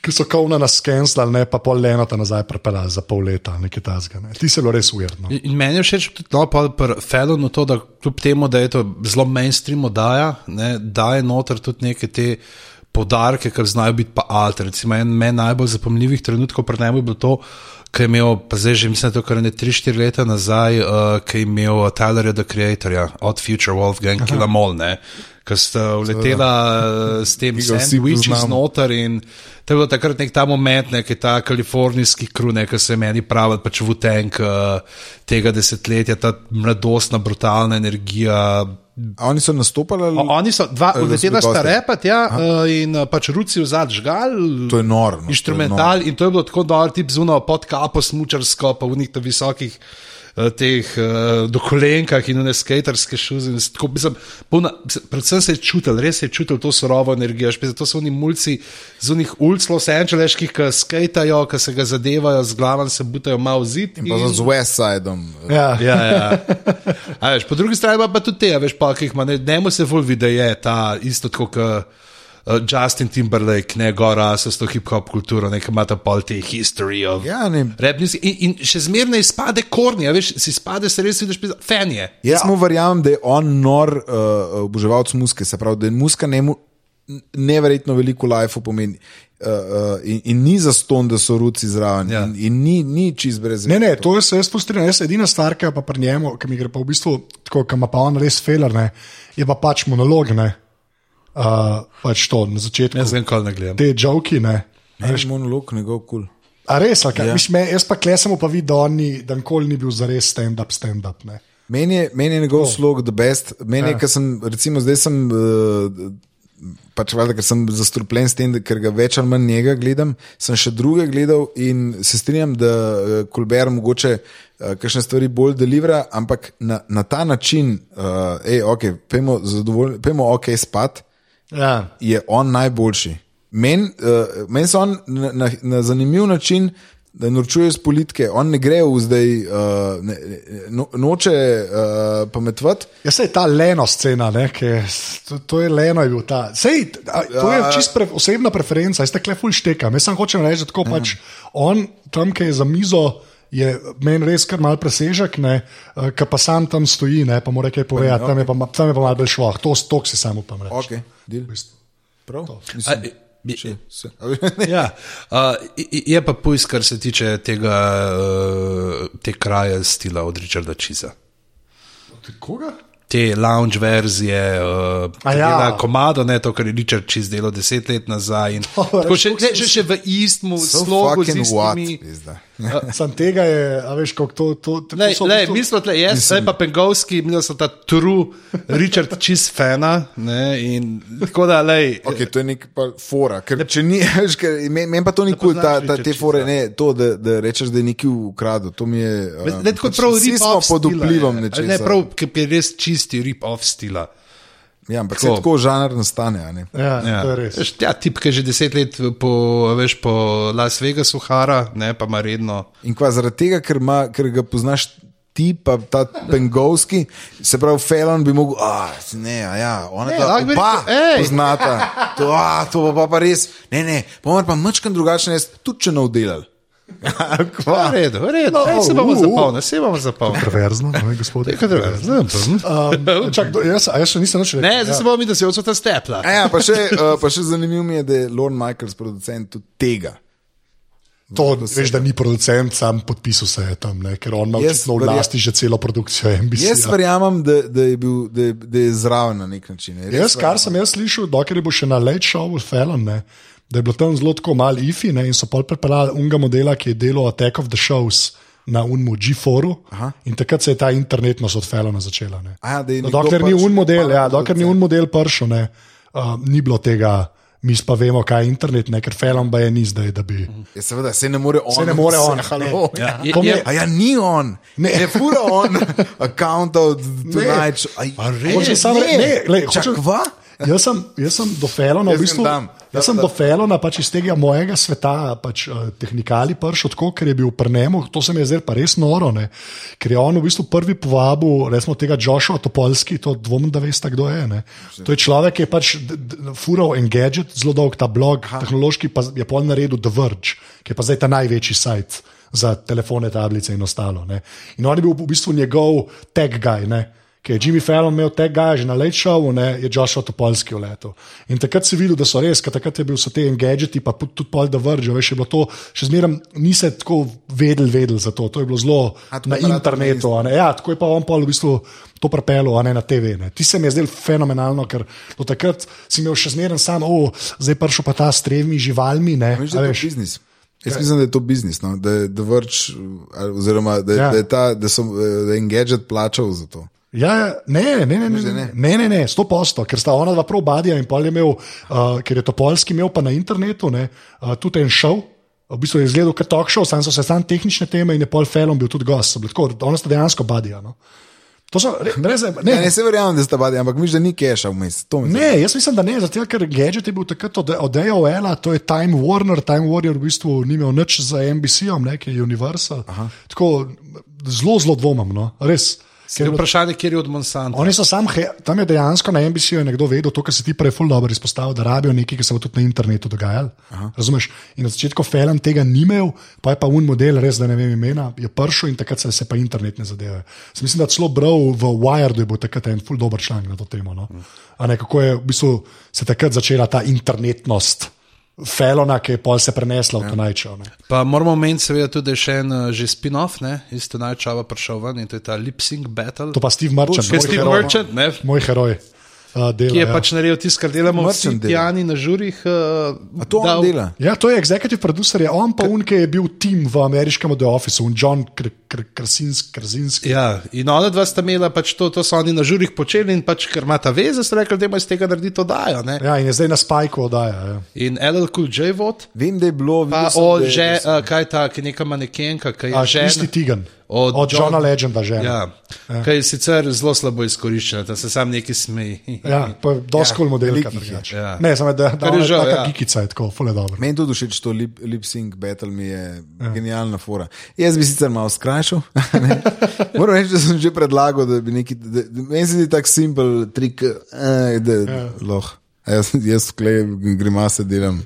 Ki so kovna nas skenslali, ne pa pol lenota nazaj prepeljali za pol leta, nekaj tasga. Ne. Ti se lo res ujerno. In in meni je všeč tudi no, pa pri Felonu to, da kljub temu, da je to zelo mainstream oddaja, ne, daje noter tudi neke te podarke, ki znajo biti pa alter. Recimo, en meni najbolj zapomljivih trenutkov pri njemu je bilo to, ki je imel, pa zdaj že mislim, da je to kar ne 3-4 leta nazaj, uh, ki je imel Tylerja the Creatorja od Future Wolfgang, ki je mol, ne. Ki sta uletela eh, s tem poznamo. znotraj. In to je bil takrat nek ta moment, nek ta kalifornijski krune, ki se meni pravi, pač v tank tega desetletja, ta mladostna, brutalna energija. A oni so nastopali? ali- O, oni so dva, uletela bili sta repat, ja, eh, in eh, pač ruci v zadnji žgal. To je noro. no, to je Instrumental in to je bilo tako dobro, tip zuno pod kapo, smučarsko, pa v njih visokih. Eh, Teh uh, dokolenkah in ne skaterske šuze. in tako, mislim, polna, predvsem se je čutil, res se je čutil to surovo energijo. špe- To so oni mulci z unih ulic Los Angeleskih, ki skatajo, ki se ga zadevajo, z glavom se butajo malo zid. In pa so z West Sideom. Ja. Ja, ja. A Veš, po drugi strani pa, pa tudi te, a veš, pa, ki jih ima, ne, ne mu se vidi, da je ta isto kot uh, Justin Timberlake, ne gora s to hip-hop kulturo, nekaj ima ta pol te history of Ja, ne. rap music. In, in še zmeraj izpade korni, a veš, si izpade, se res vidiš, fan je. Jaz ja. mu verjamem, da je on nor uh, oboževalec muske, se pravi, da je muska njemu neverjetno veliko life pomeni. Uh, uh, in, in ni za ston, da so ruci zraven, Ja. in, in ni, ni čist brez Ne, ne, to se jaz postrinjam. Jaz edina stvar, ki je pa pri njemu, ki mi gre pa v bistvu tako, ki ima pa on res feler, ne, je pa pač monolog. Ne. Uh, pač to na začetku. Jaz vem, kaj ne gledam. Te joki, ne. Veš, monolog, njegov kul. Cool. A res, kaj? Ja. Mislim, jaz pa klesem pa videl, da on ni, da nikoli ni bil za res stand-up, stand-up. Ne. Meni je, meni je njegov oh. slog the best. Meni je, Ja. ker sem, recimo, zdaj sem. Uh, Pač valjda, ker sem zastrupljen s tem, ker ga več ali manj njega gledam, sem še druge gledal in se strinjam, da uh, Kolber mogoče uh, kakšne stvari bolj delivera, ampak na, na ta način, uh, ej, ok, pejmo, pejmo ok, spat, Ja. je on najboljši. Meni uh, men se on na, na, na zanimiv način da norčuje iz politike, on ne gre v zdaj, uh, ne, no, noče uh, pametvati. Ja, se je ta leno scena, ne, je, to, to je leno je bil ta. Sej, to je Ja. čisto pre, osebna preferenca, jaz te kleful štekam. Jaz sem hočem reči, da tako pač on tam, ki je za mizo. Je meni res kar mal presežek, ki pa sam tam stoji, ne, pa mora kaj povedati, tam je pa, tam je pa malo bolj šlo, to stok si samo upam reči. Okay, deal. Prav. A, Mislim, je- še, se. Ja, uh, je pa pujs, kar se tiče tega, uh, te kraje stila od Richarda Čiza. Koga? Te lounge verzije, uh, A ja. ja. komado, ne to, kar je Richard Čiz delal deset let nazaj. In, Dobro, tako še, ne, še, še v istem So slogu, z what, istimi. pizda. Sam tega je, a veš, kako to. to, to, Lej, to so lej, bistvu- mi smo tle, jaz, zdaj pa Pengovski, mi smo ta true Richard Čiz fana. Ne, in, tako da, lej, Okay, to je nek fora. Ker, če ni, veš, ker, men, men pa to ni kul, cool, ta, ta, te fore, ne, to, da, da rečeš, da je neki ukradel. To mi je. Ne, Um, ne tako prav vsi smo pod vplivom je. nečesa. Ne, prav, ki je res čisti rip-off stila. Ja, ampak Tako. se tako žanr nastane. a ne. Ja, ja. to je res. Veš, ja, tip, ki je že deset let po, veš, po Las Vegasu hara, ne pa ima redno. In kva zaradi tega, ker, ima, ker ga poznaš ti, pa ta pengovski, se pravi, Felon bi mogel, ah, ne, a ja, ona Ne, ta lahko bi oba rekel, ej. poznata. To, a, to pa, pa res, ne, ne, bomo pa mačkam drugačne, jaz tudi če ne vdelal. V redu, v redu. No, No, se bomo uh, uh. zapolnili, se bomo zapolnili. Kontroverzno, ne, gospod. Ne, Um, čak, do, jaz, a jaz še nisem nič rekel. ne zdaj se bomo mi, da se odsota stepla. A ja, pa še, uh, pa še zanimivo mi je, da je Lorne Michaels producent tudi tega. To, veš, da ni producent, sam podpisal se je tam, ne, ker on ima očitno v lasti že celo produkcijo NBC. Jaz verjamem, da, da, je bil, da, je, da je zraven na nek način. Res Jaz, kar sem jaz slišal, dokler je bil še na Late Show s Felon, ne, da je bilo tam zelo tako malo ifi ne, in so pol pripeljali unga modela, ki je delal Attack of the Shows na unmu G4-u in takrat se je ta internetnost od Felona začela. Ne. A ja, je No, dokler ni pač un model, ja, dokler ni un model pršel, ne, uh, ni bilo tega. Mi pa vemo, kaj je internet, ne, ker Felon pa je ni zdaj, da bi. Ja, seveda, se ne more on. Se ne more on, halo. ne. Ja, je- Kom je- je- A ja, ni on, Ne. ne, ne fura on, account od tonight. Aj, A res? Hočem samo re- ne, glej, Čak, hočem- kva? Jaz sem, jaz sem do Felona, Jaz v bistvu, grem tam. Da, jaz sem da. do Felona pač iz tega mojega sveta, pač, uh, tehnikali prišel tako, ker je bil prnemo, to se mi je zdaj pa res noro, ne? ker je on v bistvu prvi povabil, recimo tega Joshua Topolski, to dvomim, da veste, kdo je. Ne? To je človek, ki je pač d- fural Engadget, zelo dolg ta blog, Aha. tehnološki pa je pol naredil The Verge, ki je pa zdaj ta največji sajt. Za telefone, tablice in ostalo. Ne. In on je bil v bistvu njegov tag guy, ne, ki je Jimmy Fallon imel tega že na Late Showu, ne, je Joshua Topolski vletel. In takrat si videl, da so res, ker takrat je bil so te gadgeti, pa tudi pol da vržo, veš, je bilo to, še zmeraj nisi tako vedel, vedel za to, to je bilo zelo na internetu. Ja, tako je pa on pol v bistvu to prepelo, a ne na TV. Ne. Ti se mi je zdel fenomenalno, ker do takrat si imel še zmeraj sam, o, zdaj je prišel pa ta s tremi živalmi. Ne, Veš, a da je to biznis. Jaz mislim, da je to biznis, no? da Verge, ali- oziroma da, Ja. ja. da, je ta, da, so, da je Engadget plačal za to. Ja, ja, ne, ne, ne, ne, ne, ne? ne, sto posto, ker sta ona dva prav badija in pol je imel, uh, ker je to polski imel pa na internetu, ne, uh, tudi en šov. V bistvu je izgledal kot talk show, sam so se tam tehnične teme in je pol felom bil tudi gost. Tako, ona sta dejansko badija. No. To so, re, brez, Ne, ne, ne, se verjamem, da sta badi, ampak miš, da ni keša vmes. Ne, jaz mislim, da ne, zato ker Gadget je bil takrat od, od AOL-a, to je Time Warner, Time Warrior v bistvu ni imel nič za NBC-om, ki je Universal. Aha. Tako zelo, zelo dvomim, no, res. Ker je vprašanje, kje je od Monsanta. Oni so sam, tam je dejansko na NBC-ju nekdo vedel, to, kar se ti prej ful dobro izpostavil, da rabijo nekaj, ki se bo tudi na internetu dogajalo. Razumeš? In na začetku Felen tega ni imel, pa je pa un model, res da ne vem imena, je prišel in takrat se, se pa internetne zadeve. Sem mislim, da celo bral v Wiredu je bil takrat en ful dober članek na to temo. No? A Ne, kako je v bistvu se takrat začela ta internetnost. Felona, ki je pol se prenesla v to najčo. Pa moramo omeniti, seveda, tudi še en uh, že spin-off, ne, iz tega čava prišel ven in to je ta Lip Sync Battle. To pa Steve Merchant, Ker moj Steve heroj, Merchant, ne, moj heroj. Uh, dela, ki je ja. pač naredil tisto, kar delamo vsi Merchant dela. pijani na žurih. Uh, A to on dela. Ja, to je executive producer, je on pa un, ki je bil tim v ameriškem The Officeu, un John Kr- Kr- Krasinski. Krasinski. Ja, in ona dva sta imela pač to, to so oni na žurih počeli in pač, ker ima ta veze, so rekli, da ima iz tega narediti oddajo. Ne? Ja, in je zdaj na spajku oddaja. Ja. In LL Cool J vod, Vem, da je bilo. pa o že, uh, kaj ta, ki neka manekenka, ki je A, že. Kristi Tigan. Od Od, od John- Johna Legenda, že. Ja, ja. Kaj je sicer zelo slabo izkoriščena, da se sam neki smeji. ja pa dosti kul model, velikih kar je. drugače. Ja. Ne, samo da, da je je žal, taka ja. je tako, fule dobro. Meni tudi všeč to lip, lip sync battle, mi je ja. genialna fora. Jaz bi sicer malo skrajšal. Moram reči, da sem že predlagal, da bi neki. da- Meni se zdi tak simpel trik, eh, da ja. lahko. Jaz, jaz klej grimase delam,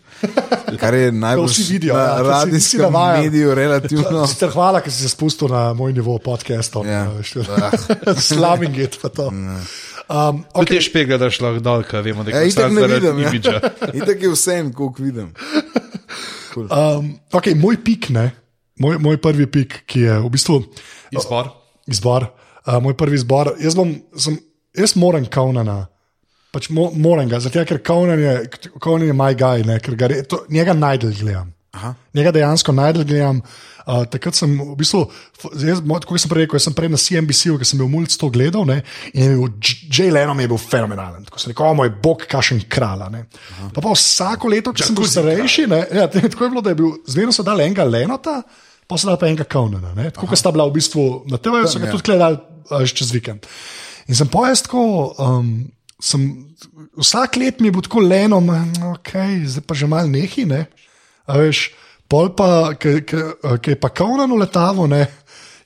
kar je najbolj vidijo, na ja, radijskem mediju relativno. Sicer hvala, ker si se spustil na moj nivo podcastov. Ja. Slavim get pa to. Um, Kot okay. je špega, da šlo dol, kaj vemo, da Ja, je itak to ne zaradi. Ja. imidža. Itak je vsem, koliko vidim. Um, okay, moj pik, ne, moj, moj prvi pik, ki je v bistvu Izbor. izbor, uh, moj prvi izbor. Jaz, bom, sem, jaz moram kaunana. Pač mo, moram ga, zato ker Conan je, je moj gaj, ne, ker ga, re- to, njega najdel gledam. Aha. Njega dejansko najdel gledam. Uh, takrat sem v bistvu, jaz, kot sem prej rekel, sem prej na CNBC-u, ker sem bil mulj to gledal ne, in je bil Jay Leno mi je bil fenomenalen. Tako sem rekel, o moj bog, kašen krala. ne." Pa, pa vsako leto, ko sem bil starejši, ne, ja, tako je bilo, da je bil, zmerno so dali enega Lenota, pa so dali pa enega ne. Tako kot sta bila v bistvu na TV-ju, so ga ja. tudi gledali uh, čez vikend. In sem pojest tako. Um, sem, vsak let mi bil tako leno, ok, zdaj pa že malo nehi. Ne? A Veš, pol pa, ki je pa kaunan letavo, ne,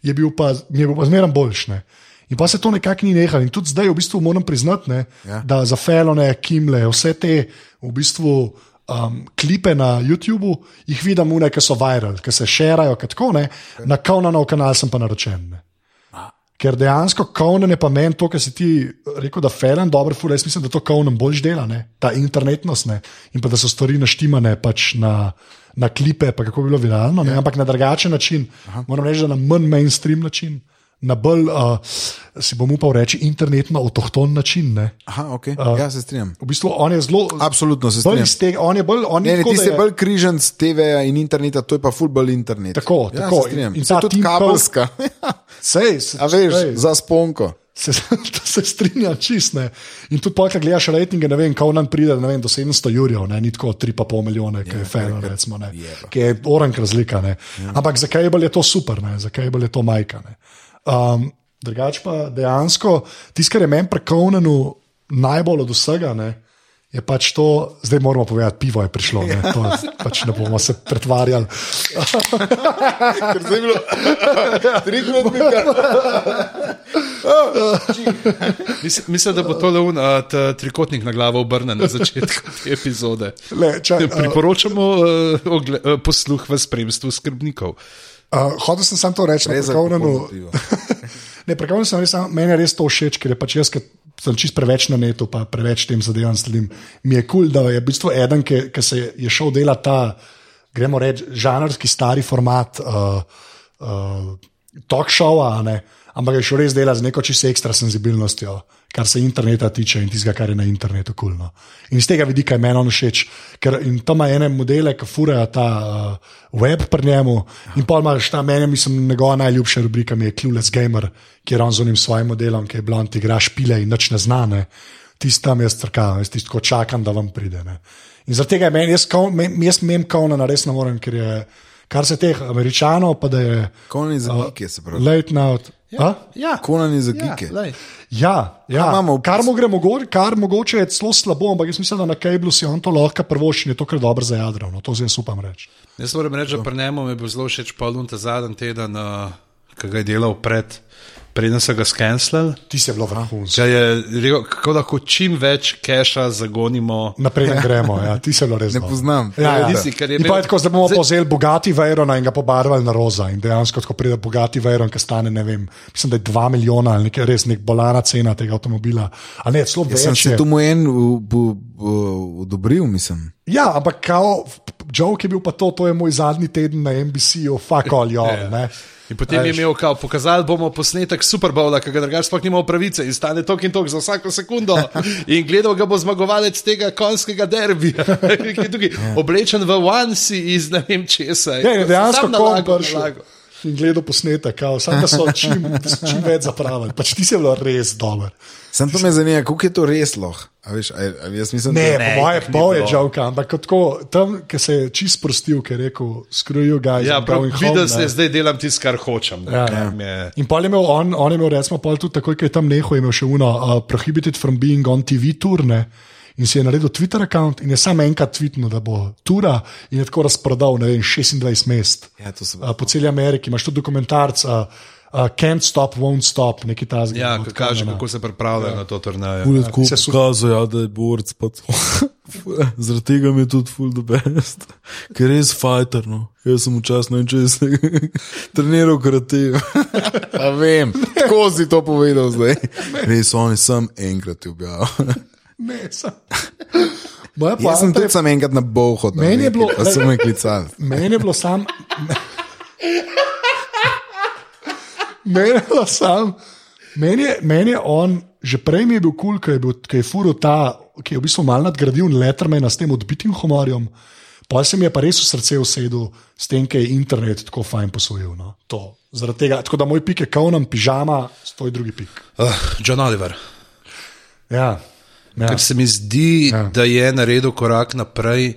je bil pa, je bil pa zmeraj boljš. Ne? In pa se to nekako ni nehalo. In tudi zdaj, v bistvu, moram priznati, ne, ja. da za Felone, Kimle, vse te v bistvu. Um, klipe na YouTubu jih vidim, une, ki so viral, ki se širajo, tako ne. Na Kaunanov kanal sem pa naročen. Ne. Ker dejansko Kaunan je pa meni to, kar si ti rekel, da Felen dobro fura. Jaz mislim, da to Kaunan bolj dela, ne? ta internetnost ne? in pa da so stvari naštimane pač na, na klipe, pa kako bi bilo viralno, ne? ampak na drugačen način. Aha. Moram reči, da na manj mainstream način, na bolj, uh, si bom upal reči, internetno avtohton način. Ne? Aha, okay. uh, ja, se strinjam. V bistvu on je zelo. Absolutno se strinjam. tega, on je bolj. On Ne, ne, ti si je- bolj križan z TV-ja in interneta, to je pa futbol internet. Tako, ja, tako. se strinjam. In- in In ta tudi kabelska. Sej, se, A veš, sej. za sponko. Se, se strinjam, čistne. In tudi, pa, ko gledaš rejtinge, ne vem, kako nam pride ne vem, do 700 jurjev, ne, ni tako 3,5 milijona, ki je fajn, recimo, ne, ki je orank razlika. Ne. Ampak za Cable je to super, ne, za Cable je to majka. ne. Um, Drugač pa dejansko, tisto, kar je meni prekovnjeno najbolj od vsega, ne, je pač to, zdaj moramo povedati, pivo je prišlo, ne, to, pač ne bomo se pretvarjali. Ker zdaj je bilo trikrat mi ga. Mislim, da bo to le un uh, trikotnik na glavo obrnen na začetku te epizode. Le, čaj, uh, Priporočamo uh, ogle, uh, posluh v spremstvu skrbnikov. uh, hodil sem samo to reči, za prekovnjeno. Ne, prekonec sem res, meni je res to všeč, ker je pač jaz, ki sem čist preveč na netu, pa preveč tem zadevam sledim. Mi je kul, cool, da je v bistvu eden, ki, ki se je šel delati ta, gremo reči, žanrski stari format uh, uh, talk showa, ne, ampak je šel res delati z neko čisto ekstra senzibilnostjo, kar se interneta tiče in tistega, kar je na internetu kul. No. In iz tega vidika je meni on všeč, ker tam ima ene modele, ki furajo ta uh, web pri njemu. In pa imaš ta meni, mislim, njegova najljubša rubrika mi je Clueless Gamer, kjer on z unim svojim modelom, ki je blond, igra špile in nič ne znane. Tisti tam jaz trkam, jaz tisto čakam, da vam pride. Ne. In zaradi tega je meni, jaz, jaz mem kauna, res ne morem, ker je, kar se teh američanov, pa da je. Konani za geeke, se pravi. Late night. Ja, ja. Konani za Ja, geeke. glej. Ja, ja. Imamo kar, mu gre mogo- kar mogoče je celo slabo, ampak jaz mislim, da na Kablu si on to lahko prvoši in je to kar dobro za jadro. No, to zdaj upam reči. Jaz moram reči, da pri njemu mi je bil zelo všeč polun ta zadnji teden, uh, ki ga je delal pred, preden so ga skenslali. Ti si je bilo vrhunsko. Rekel, kako lahko čim več keša zagonimo. Naprej ne gremo, ja. ti se bilo res. Ne poznam. Ja, ja. Nisi, ker je In imel- pa je tako, da bomo Zdaj- povzeli bogati Vejrona in ga pobarvali na roza. In dejansko, ko pride bogati Vejron, ki stane, ne vem, mislim, da je 2 milijona ali nekaj res nek bolana cena tega avtomobila. A ne, celo Jaz sem več. se tu mu en odobril, mislim. Ja, ampak kao, joke je bil pa to, to je moj zadnji teden na NBC-u, fuck all Ja, y'all. ne. In potem je imel, kao, pokazali bomo posnetek Super Bowla, ki ga drugače sploh nimamo pravice. In stane tok in tok za vsako sekundo. In gledal ga bo zmagovalec tega konjskega derbija, ki je tukaj oblečen v onesie iz ne vem česa. Ja, je dejansko kom nalagal, prišel gledal posnetek, kao, samo da so čim, čim več zapravili. Pač ti si bilo res dober. Sam to me zanima, kako je to res lahko. A veš, a, a jaz mislim, Ne, da ne po moje pol je žalka, ampak tako, tam, ki se je čist sprostil, ki je rekel, screw you guys. Ja, I'm prav, going home, videl se, zdaj delam tisto, kar hočem. Ja, ja. Je- In pol je imel on, on je imel, recimo, pol tudi takoj, ko je tam nehal, je imel še uno, uh, prohibited from being on TV turne. In si je naredil Twitter račun in je samo enkrat tvitnil, da bo tura in je tako razprodal, ne vem, 26 mest. Ja, to se uh, po celi Ameriki imaš tudi dokumentarc, uh, Can't Stop, Won't Stop, neki ta zgled. Ja, ki kaže, kako se pripravljajo na to turnajo. Ful je tako se pokazal, ja, da je borc. pa to. Zaradi tega mi je tudi full the best. Ker je res fighter. No. Jaz sem včasih ne vem, če sem treniral karate. Pa vem, tako si to povedal zdaj. Res, oni sem enkrat objavil. Sem. Moja Jaz sem je tudi sam enkrat na boho. Meni je bilo- Pa so me klicali. Meni je bilo sam. Meni je bilo sam. Meni je, meni je on, že prej mi je bil kul, cool, ki je furo ta, ki je v bistvu mal nadgradil Lettermana s tem odbitim humorjem. Pa se mi je pa res v srce usedel s tem, ker je internet tako fajn posvojil. No. To. Zaradi tega, tako da moj pik je kaunem, pižama, stoj drugi pik. Uh, John Oliver. Ja. Ja. Ker se mi zdi, ja. da je naredil korak naprej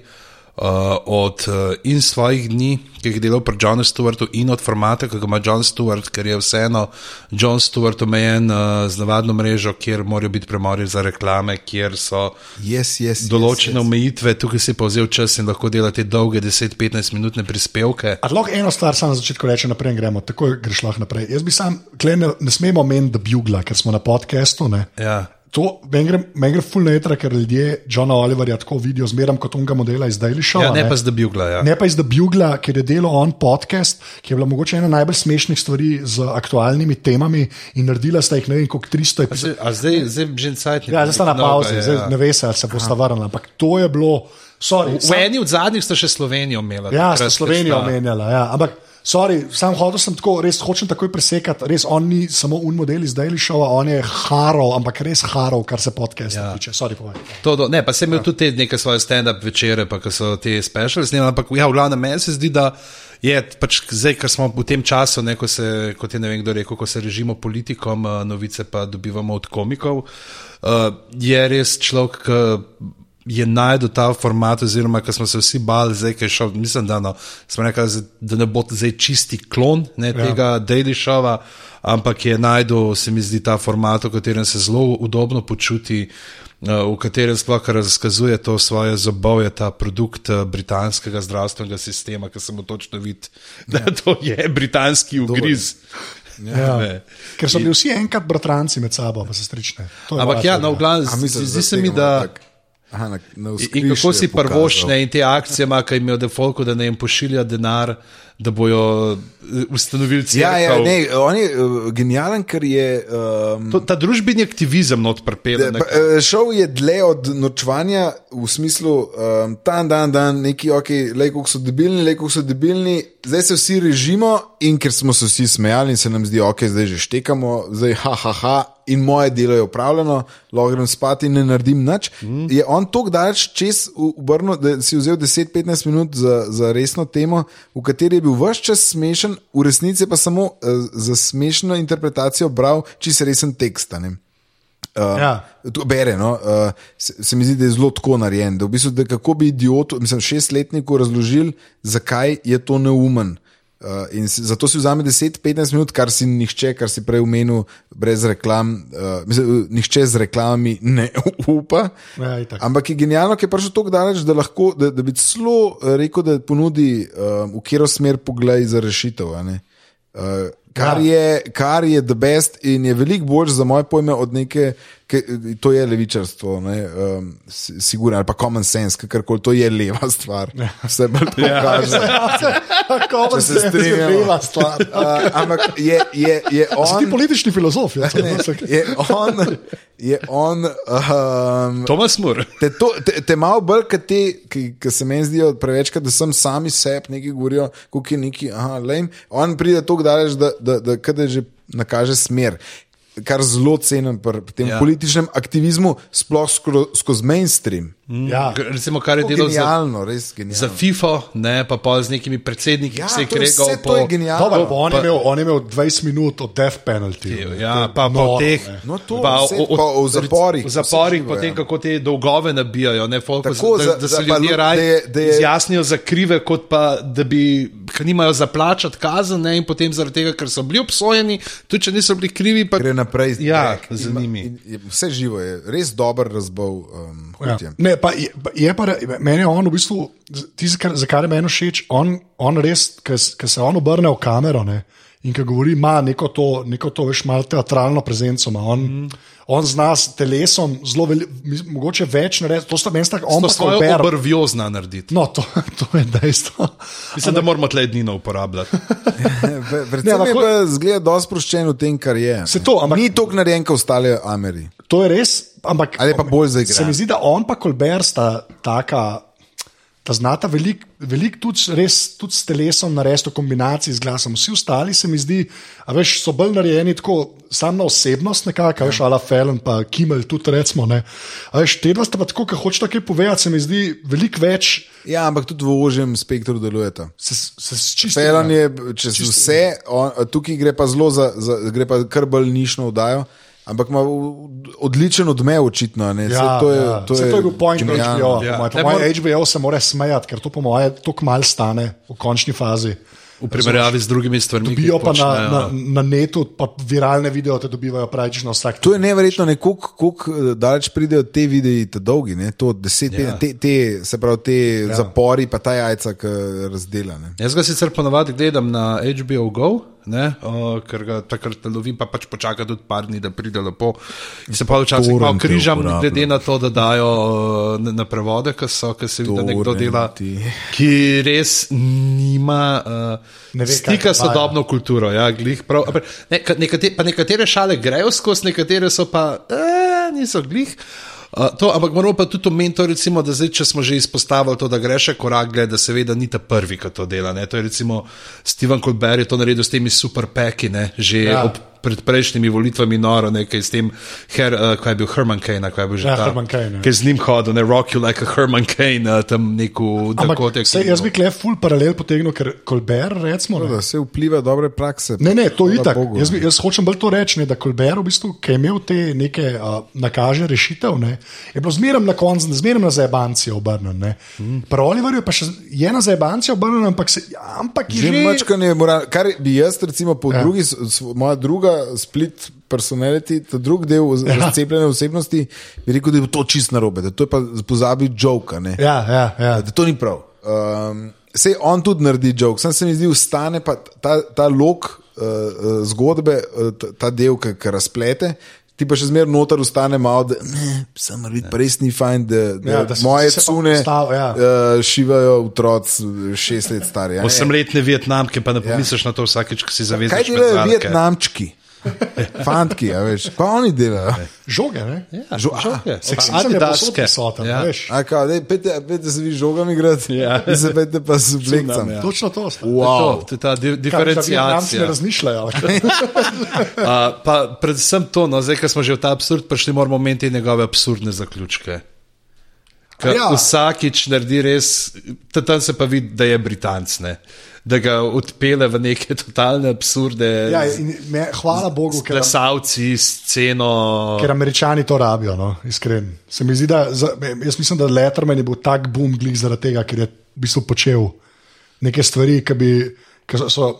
uh, od uh, in svojih dni, ki jih je delal pri Johnu Stewartu, in od formata, ki ga ima John Stewart, ker je vseeno John Stewart omejen uh, z navadno mrežo, kjer morajo biti premori za reklame, kjer so Yes, yes, določene yes, yes. omejitve, tukaj si pa vzel čas in lahko dela te dolge 10-15 minutne prispevke. A lahko eno stvar samo na začetku reče, naprej gremo, tako greš lahko naprej. Jaz bi sam, klej, ne, ne smemo meniti, da bugla, ker smo na podkastu. ne. Ja. To meni gre, men gre full netra, ker ljudje Johna Oliverja tako vidijo, zmeram kot onega modela iz Daily Show. Ja, ne pa zdaj bugla. Ja. Ne pa iz The Bugla, ker je delal on podcast, ki je bila mogoče ena najbolj smešnih stvari z aktualnimi temami in naredila sta jih ne vem, koliko 300 epizod. A zdaj, zdaj že cajt. Ja, zdaj sta na pauzi, zdaj ne ve se, ali se bosta vrnila, ampak to je bilo. Sorry, V eni od zadnjih sta še Slovenijo imela. Ja, ste Slovenijo omenjala. Ja. Ampak, sorry, sam hodil sem tako, res hočem takoj presekati. Res, on ni samo un model iz Daily Show, on je harov, ampak res harov, kar se podcasta ja. Ja. tiče. Sorry, povej. To, do, ne, pa sem imel tudi te neke svoje stand-up večere, pa so te specials snimali, ampak ja, v glavnem meni se zdi, da je pač zdaj, ker smo v tem času, ne, ko se, kot je ne vem kdo rekel, ko se režimo politikom, uh, novice pa dobivamo od komikov, uh, je res človek, ki je najdel ta format, oziroma ko smo se vsi bali, zdaj, ki je šel, mislim, da, no, zdaj, da ne bo zdaj čisti klon ne, ja. tega Daily Showa, ampak je najdel, se mi zdi, ta format, v katerem se zelo udobno počuti, eh, v katerem sploh razkazuje to svoje zobovje, ta produkt eh, britanskega zdravstvenega sistema, ki se mu točno vidi, da to je britanski ugriz. Ja. Ne. Ker so bili vsi enkrat bratranci med sabo, pa se strične. To je Ampak ja, teorija. no, misliš, zdi se mi, da. tako? Aha, na, na In kako si prvošne in te akcije, ima, ki jim je defolku, da ne jim pošilja denar, da bojo eh, ustanovili Ja, ja, cerkev. ne, on je uh, genijalen, ker je. Um, To, ta družbeni aktivizem not. Pa, eh, Šel je dlje od nočevanja v smislu, um, dan, dan, dan, neki, ok, le kako so debilni, le kako so debilni, zdaj se vsi režimo in ker smo se vsi smejali in se nam zdi, ok, zdaj že štekamo, zdaj ha, ha, ha. In moje delo je upravljeno, lahko grem spat in ne naredim nič. Mm. Je on tako daleč čez obrnil, da si vzel 10-15 minut za, za resno temo, v kateri je bil vse čas smešen, v resnici pa samo uh, za smešno interpretacijo bral čisto resen tekst. a ne. Uh, Ja. Bere, no, uh, se, se mi zdi, da je zelo tako narejen. Da v bistvu, da kako bi idiotu, mislim, šestletniku razložil, zakaj je to neumen. Uh, in si, zato si vzame 10-15 minut, kar si nihče, kar si prej omenil, brez reklam, uh, mislim, nihče z reklamami ne upa. Ja, itak. Ampak je genialno, ker je prišel tako daleč, da, lahko, da, da bi celo eh, rekel, da ponudi, uh, v katero smer pogled za rešitev. Uh, kar, Ja. je, kar je the best in je veliko bolj za moje pojme od neke, ke, to je levičarstvo, ne, um, si- sigurno, ali pa common sense, kakorkoli, to je leva stvar. Vse bolj to kaže. Kako se strinjamo. Leva stvar. Uh, ampak je, je, je Si ti on. politični filozof, ja? Ne, je on, je on um, Tomas Mur. Te, to, te, te malo bolj, kot te, ki, ki se meni zdijo prevečkrat, da sem sami sebi nekaj govorijo, kako je neki, aha, lame. On pride tako daleč, da, da, da, da, da že nakaže smer. Kar zelo cenim pri tem Ja. ja. političnem aktivizmu, sploh skro, skozi mainstream. Ja. Recimo, kar je delal za, Genialno, res genialno. za FIFO, ne pa pol z nekimi predsedniki, ja, ki se jih to je regal vse to je genialno. Dobro, pa on, pa- je imel, on je imel 20 minut od death penalty. Ja, pa po noro, teh. No, to, pa vse, pa v zaporih, V zaporih, vse živo, potem ja. kako te dolgove nabijajo, ne, folk, Tako, da, za- da za- se pa ljudje raje je- je- izjasnijo za krive, kot pa da bi, ker nimajo za plačati kazen ne, in potem zaradi tega, ker so bili obsojeni, tudi če niso bili krivi, pa Gre naprej. Ja, back. za Ima- njimi. in- in Vse živo je, res dober razbov. Um, Ja. Ne, pa je, je pa, meni je on v bistvu, tisto, za kar je meni všeč, on, on res, ki se on obrne v kamero ne, in ki govori, ima neko to, neko to veš, malo teatralno prezenco. ima. On, mm. on zna s telesom zelo veliko, mogoče več narediti. To sta meni tako, on pa svojo obrvjo zna narediti. No, to, to je dejstvo. Mislim, da moramo tle dnino uporabljati. Predvsem Ne, je lahko- pa zgleda dosti sproščen v tem, kar je. Se to, ampak- Ni toliko narejen, kot ostale Ameri. To je res, ampak Ali je pa bolj zaigran? Se mi zdi, da on pa Kolber sta taka. Ta znata veliko velik tudi, res, tudi s telesom narediti v kombinaciji z glasom. Vsi ostali se mi zdi, a veš, so bolj narejeni tako, samo na osebnost, nekako, veš, ala Felen, pa Kimmel, tudi recimo. Ne. A veš, te dva sta pa tako, ki hočeta kaj povedati, se mi zdi veliko več. Ja, ampak tudi v ožjem spektru delujeta. Se, se s čistim. Felon je čez vse, on, tukaj gre pa zelo za, za gre pa kar bolj nišno vdajo. Ampak ima odličen odmev, očitno. ne. Saj Ja, to je, ja. to Saj je, to je bil point genialno. HBO. Ja. Ja. Po mojem HBO se mora smejati, ker to po mojem tako malo stane v končni fazi. V primerjavi z drugimi stvarmi. Dobijo pa na, počnejo. na, na netu, pa viralne video te dobivajo praktično vsak. To je neverjetno, ne, kako daleč pridejo te videi, te dolgi, ne, to deset, Ja. te, te, se pravi, te ja. zapori, pa ta jajca, ki razdela. Ne. Jaz ga sicer ponovadi gledam na HBO Go, ne, o, ker ga takrat lovim, pa pač počaka tudi par dni, da pride lepo. In se pa včasih malo križam, glede na to, da dajo o, na, na prevode, ki so, ki se vidi, da nekdo dela, ki res nima Ne uh, ve, stika s sodobno kulturo. Ja, prav, ampak ne, ka- nekate, pa nekatere šale grejo skozi, nekatere so pa eh, niso glih. Uh, to, ampak moramo pa tudi omeniti, recimo, da zdaj, če smo že izpostavili to, da gre še korak, gled, da seveda ni ta prvi, ki to dela. Ne? To je recimo Steven Colbert je to naredil s temi superpeki, že Ja. ja. ob, pred prejšnjimi volitvami noro, nekaj s tem, her, uh, kaj je bil Herman Kane, kaj je bil že Ja, ta, Herman ja. ki je z njim hodil, ne rock you like a Herman Kane, uh, tam neko sej, jaz bi kle full paralel potegnil, ker Kolber, recimo. Ne, Da se vpliva dobre prakse. ne, ne to je itak. Bogu, Jaz, bi- jaz hočem bolj to reči, ne, da Kolber, v bistvu, ki je imel te neke uh, nakaže rešitev, ne, je bilo zmeraj na koncu, zmeraj na zajebancijo obrnjen. ne. Pri Oliverju pa še je na zajebancijo obrnjen, ampak, se, ampak je Že že. mačkanje je moral, kar bi jaz, recimo, po ja. drugi, s- s- moja druga split personality, ta drugi del ja. razcepljene osebnosti, bi rekel, da je to čist narobe, da to je pa pozabi joke. ne. Ja, ja, ja. Da to ni prav. Um, Sej on tudi naredi joke, sam se mi zdi, ustane pa ta, ta lok uh, zgodbe, uh, ta- ta del, ki razplete. ti pa še zmeraj noter ostane malo, da samo biti pa res ni fajn, da, da, Ja, ja, da moje cune postav- ja. uh, šivajo otroci šest let stari. a ne. Osemletne Vietnamke, pa ne pomisliš na to vsakeč, ko si zavezaš. Kaj delajo Vietnamčki? Fantki, a veš, kaj oni delajo? Žoge, ne? Ja, Žo- žoge. Seksizem je posod prisoten, Ja. veš. A kao, dej, pejte, pejte se vi žogami igrati, Ja. vi se pejte pa s oblekcami. ja. Točno to. sta. Wow. To, to je ta di Kaj, diferencijacija. ne razmišljajo. kaj? Uh, pa predvsem to, no, zdaj, ko smo že v ta absurd prišli, moramo imeti njegove absurdne zaključke. Ker Ja. ja. Vsakič naredi res, ta- tam se pa vidi, da je Britanc, ne? Da ga odpele v neke totalne absurde. Ja, me, hvala Bogu, ker, Plesalci, sceno. ker američani to rabijo, no, iskreno. Se mi zdi, da za, jaz mislim, da Letterman je bil tak boom glih zaradi tega, ker je v bistvu počel neke stvari, ki bi, ki so, so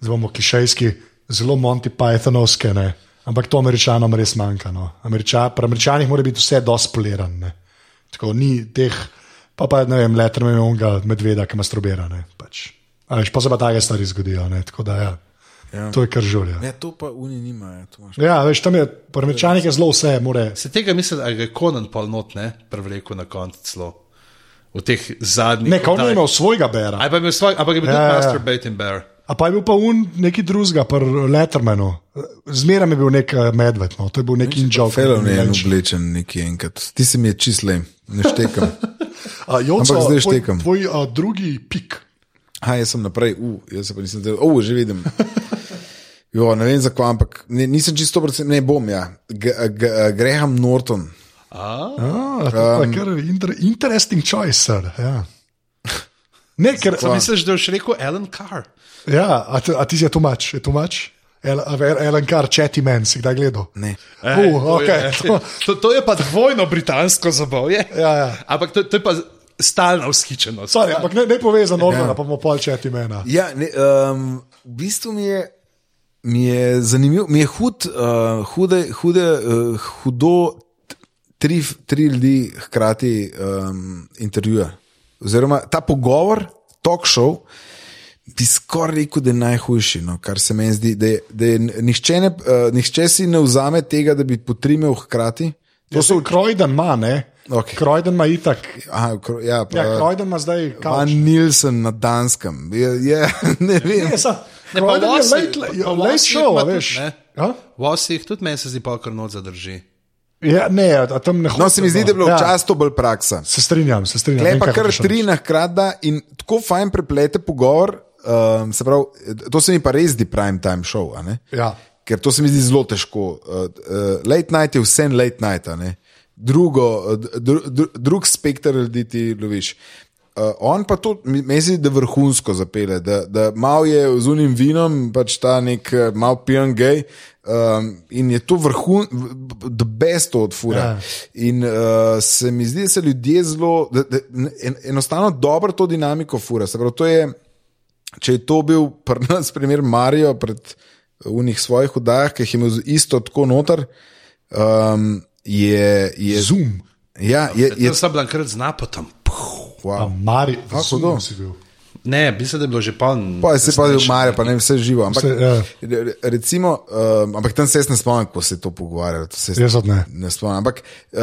zdaj bomo kišejski, zelo Monty Pythonovske, ne. ampak to američanom res manjka. No. Američa, pri američanih mora biti vse dospolirano. Tako ni teh, pa pa ne vem, Letterman je onega medveda, ki masturbira. Ne, pač. A Veš, pa se pa take stvari zgodijo. Ne, tako da ja. Ja. To je kar žulja. Ne, to pa oni nimajo. Ja, veš, tam je, pri američanih je zelo vse, more. Se tega mislim, da ga je Conan pol not, ne, prevlekel na koncu celo. V teh zadnjih. Ne, kot oddajah. imel svojega bera. Ali pa je bil svoj, ampak je bil Ja, ja, ja. tudi Masturbating Bear. A pa je bil pa un neki drugega, pri Lettermanu. Zmeraj je bil nek eh, medved, no. to je bil neki inžal. Fellow ne je oblečen neki enkrat. Ti si mi je čislej, ne štekam. Joco, Ampak zdaj tvoj, štekam. tvoj uh, drugi pik. Ha, jaz sem naprej, uh, jaz se pa nisem delal, uh, že vidim. Jo, ne vem zakaj, ampak ne, nisem čisto procent, ne bom, ja. G G Graham Norton. A? Ah, kar inter, interesting choice, sir. Ja. Ne, ker, Sem misliš, da boš rekel Alan Carr? ja, a, ti- a ti si je tumač, je tumač? El- a ver- Ellen Carr, Chatty Man, si kdaj gledal? Ne. Uh, to, okay, je, to, to, to je pa dvojno britansko zabavje. Ja, ja. Ampak to, to je pa stalna vzhičenost. sorry, ampak ne, ne povezano, ja. pa bomo pol Chatty Mana. Ja, ne, um, v bistvu mi je, mi je zanimivo, mi je hud, uh, hude, hude, uh, hudo tri, tri ljudi hkrati um, intervjuja. Oziroma ta pogovor, talk show, bi skoraj rekel, da je najhujši, no, kar se meni zdi, da, je, da je nihče, ne, uh, nihče si ne vzame tega, da bi potrimil hkrati. To so Krojden ima, ne? Okej. Krojden ima itak. Aha, kro- ja, pa, Ja, Krojden ima zdaj Van kauč. Nielsen na Danskem. Je, je, ne vem. Ne, sa- Ne, pa Krojden je late, late Vossi show, veš. ne. Ja? Vosih tudi meni se zdi pa kar noč zadrži. Ja, ne, a tam ne No, se mi zdi, da je bilo ja, včasih to bolj praksa. Se strinjam, se strinjam. Klej vem, pa kaj kar tri reči. na in tako fajn preplete pogovor. Um, se pravi, to se mi pa res zdi prime time show. a ne? Ja. Ker to se mi zdi zelo težko. Uh, uh, late night je vse late night. a ne. Drugo, dru, dru, drug spektr ljudi ti loviš. Uh, on pa to, mi- meni se zdi, da vrhunsko zapele, da, da malo je z unim vinom, pač ta nek uh, mal pijan gej. Um, in je to vrhun, the best od fura. Ja. In uh, se mi zdi, da se ljudje zelo, da, da, en, enostavno dobro to dinamiko fura. Se pravi, to je, če je to bil pri nas primer Marijo pred unih svojih oddajah, ki jih je imel isto tako noter, um, je, je Zoom. Ja, je, je, Jaz sem bil enkrat z napotom. A wow. Mari, hudo. Zoom si bil. Ne, mislim, da je bilo že poln. Pa se pa Marijo, pa ne vse živo. Ampak, Vse, ja. re- recimo, um, ampak tam se jaz ne spomnim, ko se je to pogovarjalo. to se jaz- ne. Ne spomnim. Ampak uh,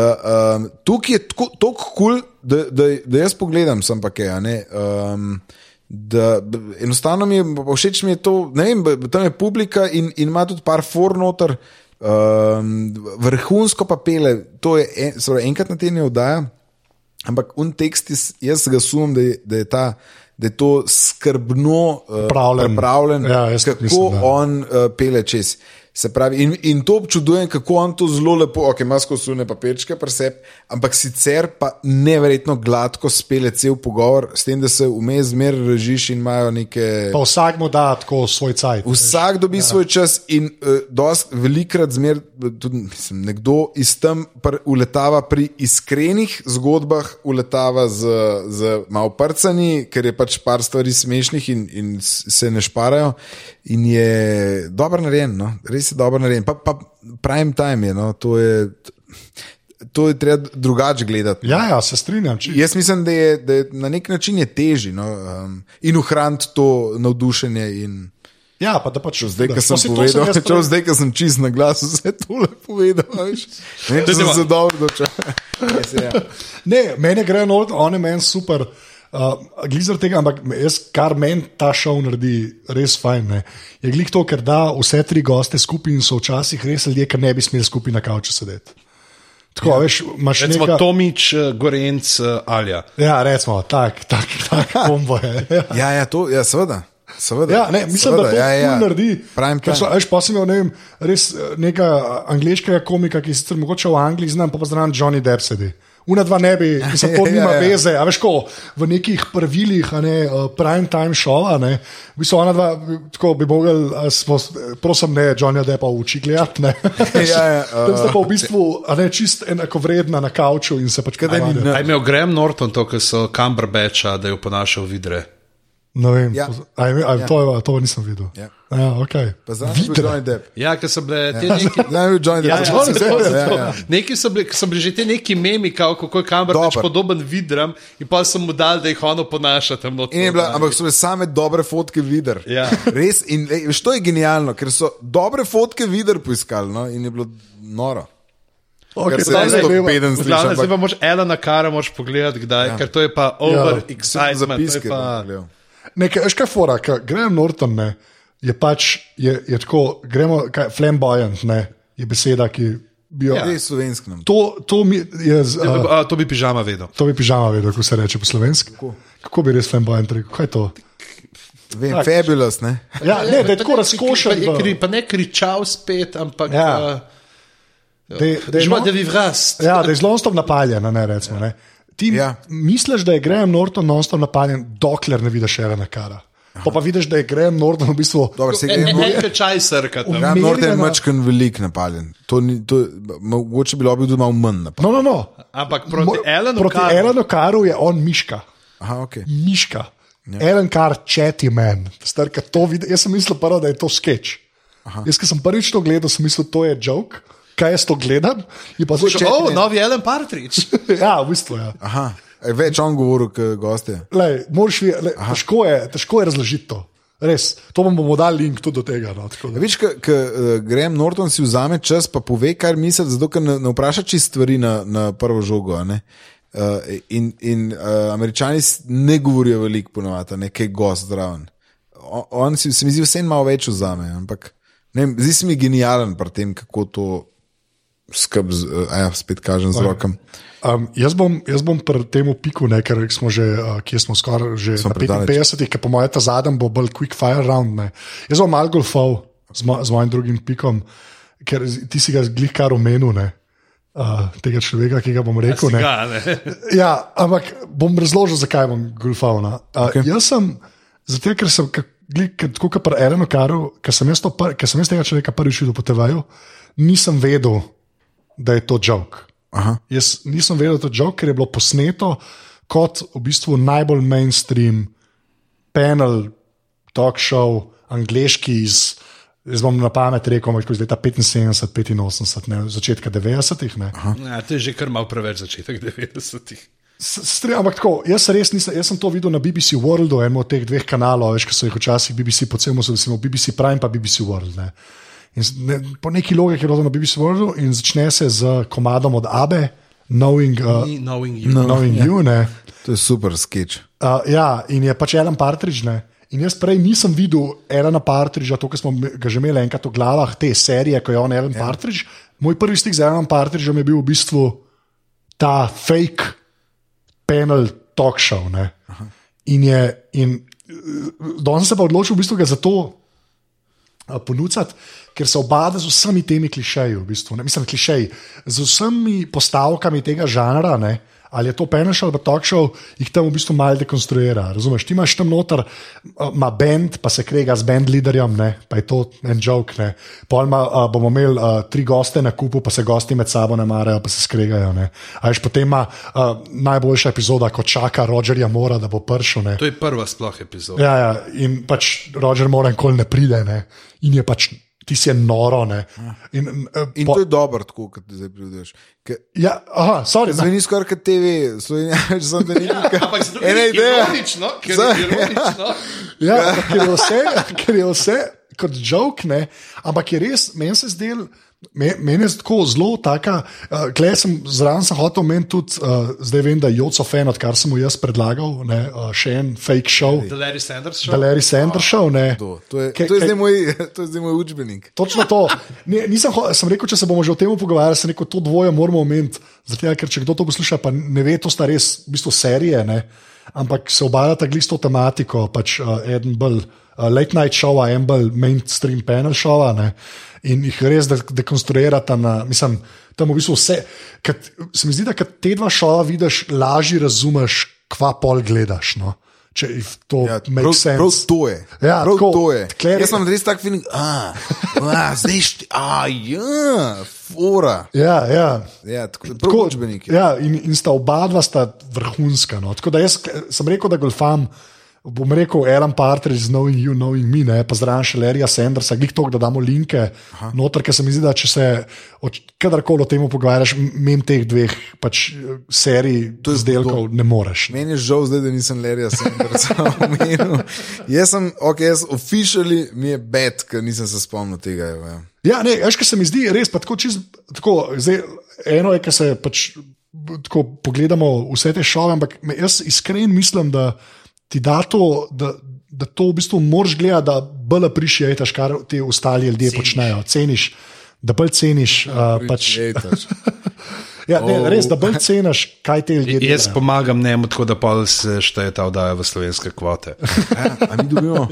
um, tukaj je tako kul, cool, da, da, da jaz pogledam, sem pa kaj. a ne, Um, da, enostavno mi je všeč, mi je to, ne vem, tam je publika in, in ima tudi par fornoter, um, vrhunsko pa pele. To je en, pravi, enkrat na teden oddaja, ampak un tekst, jaz, ga sumim, da je, da je ta. Da je to skrbno uh, Pripravljen. Ja, kako mislim, da. on uh, pele čez. Se pravi, in, in to občudujem, kako on to zelo lepo, ok, ima skozi sune papirčke, presep, ampak sicer pa neverjetno gladko spele cel pogovor, s tem, da se vmes zmeraj režiš in imajo neke. Pa vsak mu da tako svoj cajt. Vsak dobi ja. svoj čas, in uh, dost, velikrat zmer, tudi mislim, nekdo iz tam pr, uletava pri iskrenih zgodbah, uletava z, z malo prcani, ker je pač par stvari smešnih in, in se ne šparajo. In je dobro narejen, no? res je dobro narejen. Pa, pa prime time je, no? to je. To je treba drugače gledati. Ja, ja, se strinjam. Či, Jaz mislim, da je, da je na nek način je težje no, um, in ohraniti to navdušenje. In, Ja, pa da pač Zdaj, da- ko sem povedal, jaz čeprav zdaj, ko sem čist na glas, vse tole povedal. veš. Ne, če sem se dobro dočel. Res je, ja. Ne, meni gre enolt, on je meni super. Uh, Glizer tega, ampak jaz, kar meni ta šov naredi, res fajn. Ne, je glih to, ker da vse tri goste skupaj in so včasih res ljudje, ki ne bi smeli skupaj na kavču sedeti. Tako, ja. veš, imaš Recimo nekaj. Tomič, eh, Gorenc, eh, Alja. Ja, recimo, tak, tak, tak kombo je. Ja. Ja, ja, to, ja, seveda. seveda Ja, ne, mislim, seveda, da to ja, ja. naredi. Veš, pa sem imel ne vem, res eh, nekega angliškega komika, ki sicer mogoče v Angliji znam, pa pa zraven Johnny Depp sedi. Una dva ne bi, mislim, to Ja, nima ja. veze, a veš, ko v nekih pravilih, a ne uh, prime time šova, ne, v bistvu ona dva, tako bi mogli, smo, prosim, ne, Johnny Deppa uči gledati, ne. Ja, ja, Tam sta pa v bistvu, a ne, čist enako vredna na kavču in se pač kaj da ni- ni. A je imel Graham Norton to, ko so Cumberbatcha, da je oponašal vidre? Ne vem, Ja. a, a, to, je- to nisem videl. Ja. Ja, okay. Ja, ker so bile te neki. Zdaj je bil Johnny Ja, Depp. ja, Johnny Depp, ja, ja. Neki so bili, so bili že te neki memi, kao, kako je Cumberbatch Dober. podoben vidram, in pa sem mu dal, da jih ono ponaša tam noter. Ampak so bile same dobre fotke vider. Ja. Res, in veš, to je genialno, ker so dobre fotke vider poiskali no? in je bilo noro. Okay, zdaj pa moš Elena Kara moš pogledati, kdaj, ja. ker to je pa over ja. Zapiske. Pa. Nekaj, veš kaj fora, ker Graham Norton ne, je pač, je, je tako, gremo, kaj, flamboyant, ne, je beseda, ki bi jo. Ja. Res slovensk nam. To, to, mi je, z, uh, a, to bi pižama vedel. to bi pižama vedel, kako se reče po slovenski. Kako? kako bi res flamboyant rekel? Kaj je to? Vem, fabulous, ne? Ja, ne, da je tako Pa razkošen. je v- kri- Pa ne kričal spet, ampak. Ja. uh, Da je- da je Žmo, no- da bi vrast. Ja, da je zelo stop napaljen, ne recimo. Ne. Ti Ja. misliš, da je Graham Norton non-stop napaljen, dokler ne vidiš Elena Kara. Pa pa vidiš, da je Graham Norton v bistvu. Dobro, se gre. en, en čaj srka. Ja, Norton je mačken velik napaljen. To ni, to, mogoče bi bilo tudi malo manj napaljen. No, no, no. Ampak proti Elenu proti Karu- Elenu Karu je on miška. Aha, ok. Miška. Ja. Elen kar četi men. To jaz sem mislil prvo, da je to sketch. Jaz, ki sem prvič to gledal, sem mislil, to je joke. Kaj jaz to gledam? Je pa začel. oh, novi Ellen Partridge. Ja, v bistvu je. Ja. Aha, več on govoril, kot gosti. Lej, moraš vi- lej, težko, je, težko je razložiti to. Res, to vam bomo dali link tudi do tega. No, da- Veš, ko uh, Graham Norton si vzame čas, pa pove, kar misli, zato ker ne, ne vpraša čist stvari na, na prvo žogo. Uh, in in uh, američani ne govorijo veliko, ponovadi, nekaj gost zraven. O- On si, se mi zdi, vseeno malo več vzame. Ampak ne zdi se mi genijalen pri tem, kako to skrb, uh, ja, spet kažem z rokami. Um, jaz bom, jaz bom pri tem piku, ne, ker smo že, uh, kje smo skoraj že Smo na predaleč. 55, ki po mojem ta zadnji bo bolj quick fire round. Ne. Jaz bom mal golfal z, mo, z mojim drugim pikom, ker ti si ga glih kar omenil, ne. Uh, tega človeka, ki ga bom rekel. Ne. Ga, ne. Ja, ampak bom razložil, zakaj bom golfal. no. Uh, okay. Jaz sem, zato ker sem, tako kot pri Elenu Karu, ker sem, jaz to ker sem jaz tega človeka prvič videl po TV-ju, nisem vedel, da je to joke. Aha. Jaz nisem vedel, da je to joke, ker je bilo posneto kot v bistvu najbolj mainstream panel, talk show, angliški iz. Jaz bom na pamet rekel, ampak iz leta 75, 85, ne, začetka 90-ih. ne. Ja, to je že kar mal preveč začetek 90-ih. S- stre- Ampak tako, jaz res nisem, jaz sem to videl na BBC Worldu, enem od teh dveh kanalov, veš, ki so jih včasih BBC po celem svetu, BBC Prime pa BBC World. Ne. In ne, po neki logiki je bilo to na BBC Worldu in začne se z komadom od Abe, Knowing, uh, Knowing you. no, knowing you. Ne. To je super sketch. Uh, ja, in je pač Alan Partridge. Ne. In jaz prej nisem videl Elena Partridgea, to, kar smo ga že imeli enkrat v glavah, te serije, ko je on Alan ja. Partridge. Moj prvi stik z Alanom Partridgeom je bil v bistvu ta fake panel talk show. ne. In je, in eh, danes se pa odločil v bistvu ga za to ponuditi, ker se obada z vsemi temi klišeji, v bistvu, ne, mislim, klišeji, z vsemi postavkami tega žanra. Ne, Ali je to peneš ali pa talk show, jih tam v bistvu malo dekonstruira. Razumeš, ti imaš tam noter, uh, ima bend, pa se krega z band leaderjem, ne, pa je to en joke. Ne. Pol ima, uh, bomo imeli uh, tri goste na kupu, pa se gosti med sabo ne marajo, pa se skregajo. Ne. A veš, potem ima uh, najboljša epizoda, ko čaka Rogerja Mora, da bo prišel. Ne. To je prva sploh epizoda. Ja, ja, in pač Roger Mora nikoli ne pride, ne. in je pač. Ti si noro. Ne. In, uh, In to je dobro, tako kot zdaj prideš. ja, aha, sorry, Zdaj ni skoraj kot TV, Slovenija, več sem da ni Ampak zato, ker Ena je ideja. ironično, ker Zdaj, je ironično. Ja, ker je vse, ker je vse, kot joke, ne, ampak je res, meni se zdel. Me- Meni je tako zelo taka, uh, klej sem zraven sem hotel omeniti tudi, uh, zdaj vem, da je Joco fan, odkar sem mu jaz predlagal, ne, uh, še en fake show, The Larry Sanders The show. Larry Sanders show. Ne, To, to, je, Ke- to, je zdaj moj, to je zdaj moj učbenik. Točno to. Ne, nisem, sem rekel, če se bomo že o tem pogovarjali, sem rekel, to dvoje moramo omeniti. Zato, ker če kdo to posluša, pa ne ve, to sta res v bistvu serije, ne? ampak se obadata glisto tematiko, pač uh, eden bolj uh, late night show, en bolj mainstream panel show. In jih res de dekonstruirata na, mislim, tam v bistvu vse. Kad, se mi zdi, da te dva šova vidiš, lažje razumeš, kva pol gledaš. No? Če if to Ja, prav, sense. prav to je. Ja, prav tako, to je. tkle- Jaz sem res tak feeling, a, a zdaj šti, a, ja, fora. Ja, ja. Ja, tako, prav učbenik. je. Ja, in, in sta oba dva sta vrhunska. No. Tako da jaz sem rekel, da golfam. Bom rekel, Alan Partridge, knowing you, knowing me, ne, pa zraven še Larryja Sandersa, glih to, da damo linke Aha. noter, ker se mi zdi, da če se kadarkoli o tem pogovarjaš, mem teh dveh pač, eh, serij izdelkov ne moreš. Ne. Meni je žal zdaj, da nisem Larryja Sandersa omenil. Jaz sem, ok, jaz oficially mi je bed, ker nisem se spomnil tega. evo, Ja. Ja, ne, veš, kaj se mi zdi res, pa tako čist, tako, zdaj, eno je, ker se pač tako pogledamo vse te šove, ampak jaz iskreno mislim, da ti da to, da, da to v bistvu moraš gledati, da bolj aprišijetaš, kar ti ostali ljudje ceniš. počnejo. Ceniš, da bolj ceniš. Uh, pač. Ja, ne, res, da bolj ceniš, kaj te ljudje Jaz delajo. pomagam njemu, tako da pol se šteje ta oddaja v slovenske kvote. Ja, a mi dobimo?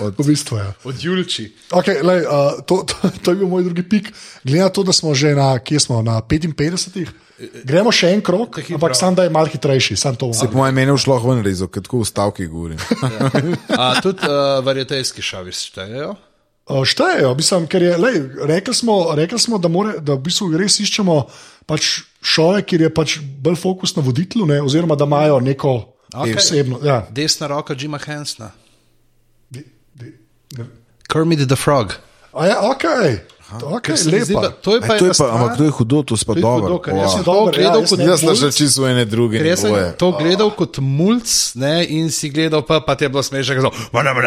V bistvu. Ja. Od Julči. Okay, lej, uh, to, to, to je bil moj drugi pik. Glede na to, da smo že na, kje smo, na 55. Gremo še en krok, ampak sam da je mal hitrejši. Se po mojem mnenju šlo ven rezo, tako v stavki govorim. A tudi uh, varietejski šavi štejejo? Štejejo, mislim, ker je, lej, rekli, smo, rekli smo, da, more, da v bistvu res iščemo pač šove, kjer je pač bolj fokus na voditelju, ne, oziroma da imajo neko Okej. posebno. Ja. Desna roka Jima Hansna. Di- di- di- Kermit the Frog. A ja, ok, okay lepa. pa- To je pa Aj, to ena je pa, ampak stvar. to je hudo, to je pa To je hudo, dobro. ker jaz sem to ja, gledal jaz kot Jaz sem že čisto ene druge. Ker jaz sem to gledal kot mulj, ne, in si gledal, pa, pa ti je bilo smešno, da je bilo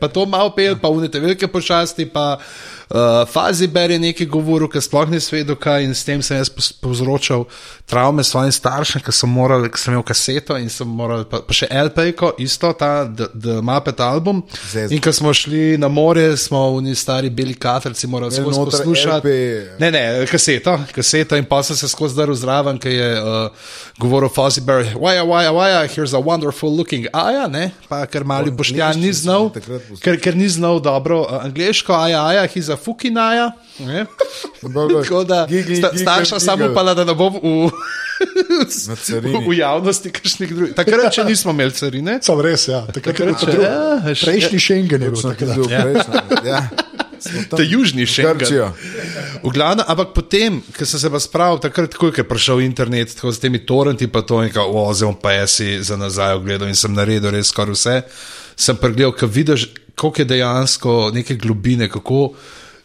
pa to malo pel, pa unite velike pošasti, pa uh, fazi beri nekaj govoril, ker sploh ni svedel kaj in s tem sem jaz povzročal travme svojim staršem, ker sem moral, ker sem imel kaseto in sem moral, pa, pa še LP-ko, isto ta The, The Muppet album. Zez. In ko smo šli na morje, smo v njih stari beli katrci morali noter poslušati. LP. Ne, ne, kaseto, kaseto in pa sem se skozi zdrl zraven, ki je uh, govoril Fozzy Bear, waja, waja, waja, here's a wonderful looking aja, ne, pa ker mali boštjan ni znal, ker, ker ni znal dobro uh, angliško, aja, aja, he's a fucking aja. ne. Tako da Gigli, sta, starša samo upala, da ne bo v, v, v javnosti kakšnih drugih. Takrat, če nismo imeli carine. Sam res, ja. Takrat Takrat, drug- ja, Prejšnji Schengen je bil. Ja. Tam Ta južni še Grčijo. V glavnem, ampak potem, ko sem se pa spravil, takrat, ko je prišel internet, tako z temi torrenti, pa to nekaj, o, zdaj bom pa jaz si za nazaj ogledal in sem naredil res skoraj vse. Sem pregledal, ko vidiš, koliko je dejansko neke globine, kako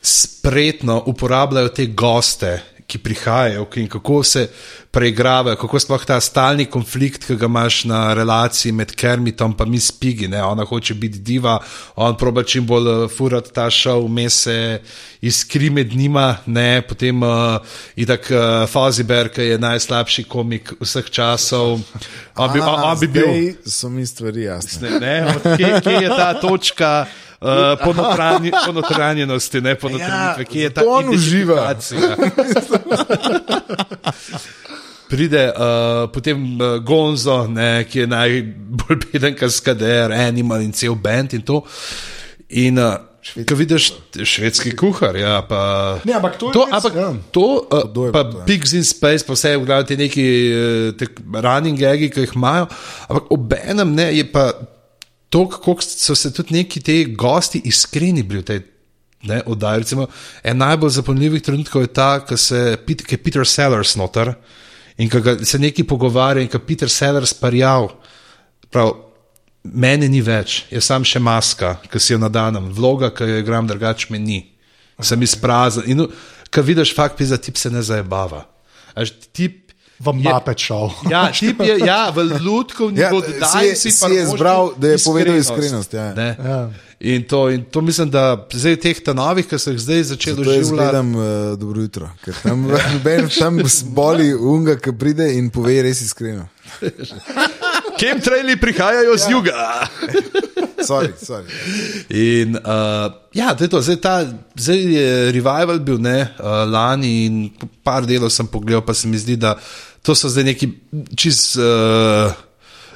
spretno uporabljajo te goste, ki prihajajo in kako se preigravajo, kako sploh ta stalni konflikt, ki ga imaš na relaciji med Kermitom in Miss Piggy. Ne? Ona hoče biti diva, on proba čim bolj uh, furati ta šov, vmes se iskri med njima, ne? potem uh, itak uh, Fozziber, ki je najslabši komik vseh časov. On bi, on, on bi bil. So mi stvari jasne. Ne, ne, od kje, kje je ta točka uh, ponotranji, ponotranjenosti, ne ponotranitve, kje je ta identifikacija? Pride uh, potem uh, Gonzo, ne, ki je najbolj beden kaskader, Animal in cel band in to. In uh, ko vidiš švedski kuhar, ja, pa. Ne, ampak to je to, res, ampak, ja. to uh, je pa to, ja? Pigs in Space, pa vse, glavnem, te neki te running gagi, ki jih imajo. Ampak obenem ne, je pa to, kako so se tudi neki ti gosti iskreni bili v tej ne, oddaji. Recimo, en najbolj zapomljivih trenutkov je ta, ko se je Peter Sellers noter in ga- se neki pogovarja in ko Peter Sellers parjav. Prav, mene ni več, jaz sam še maska, ki si jo nadanem, vloga, ki jo igram, drugače me ni. Sem izprazen. In ko vidiš, fakt, za tip se ne zabava. Až tip v mapet šel. Ja, tip je ja, v lutkovni Ja, oddaji si si je izbral, da je povedal iskrenost, ja. Ne? Ja. In, to, in to mislim, da zdaj teh novih, ki so jih zdaj začeli To jaz gledam uh, dobro jutro, ker tam, noben tam boli unga, ki pride in pove res iskreno. Chemtraili prihajajo z juga. Sorry, sorry. In uh, ja, to je to. Zdaj, ta, zdaj je revival bil ne, uh, lani in par delov sem pogledal, pa se mi zdi, da to so zdaj neki čist. Uh,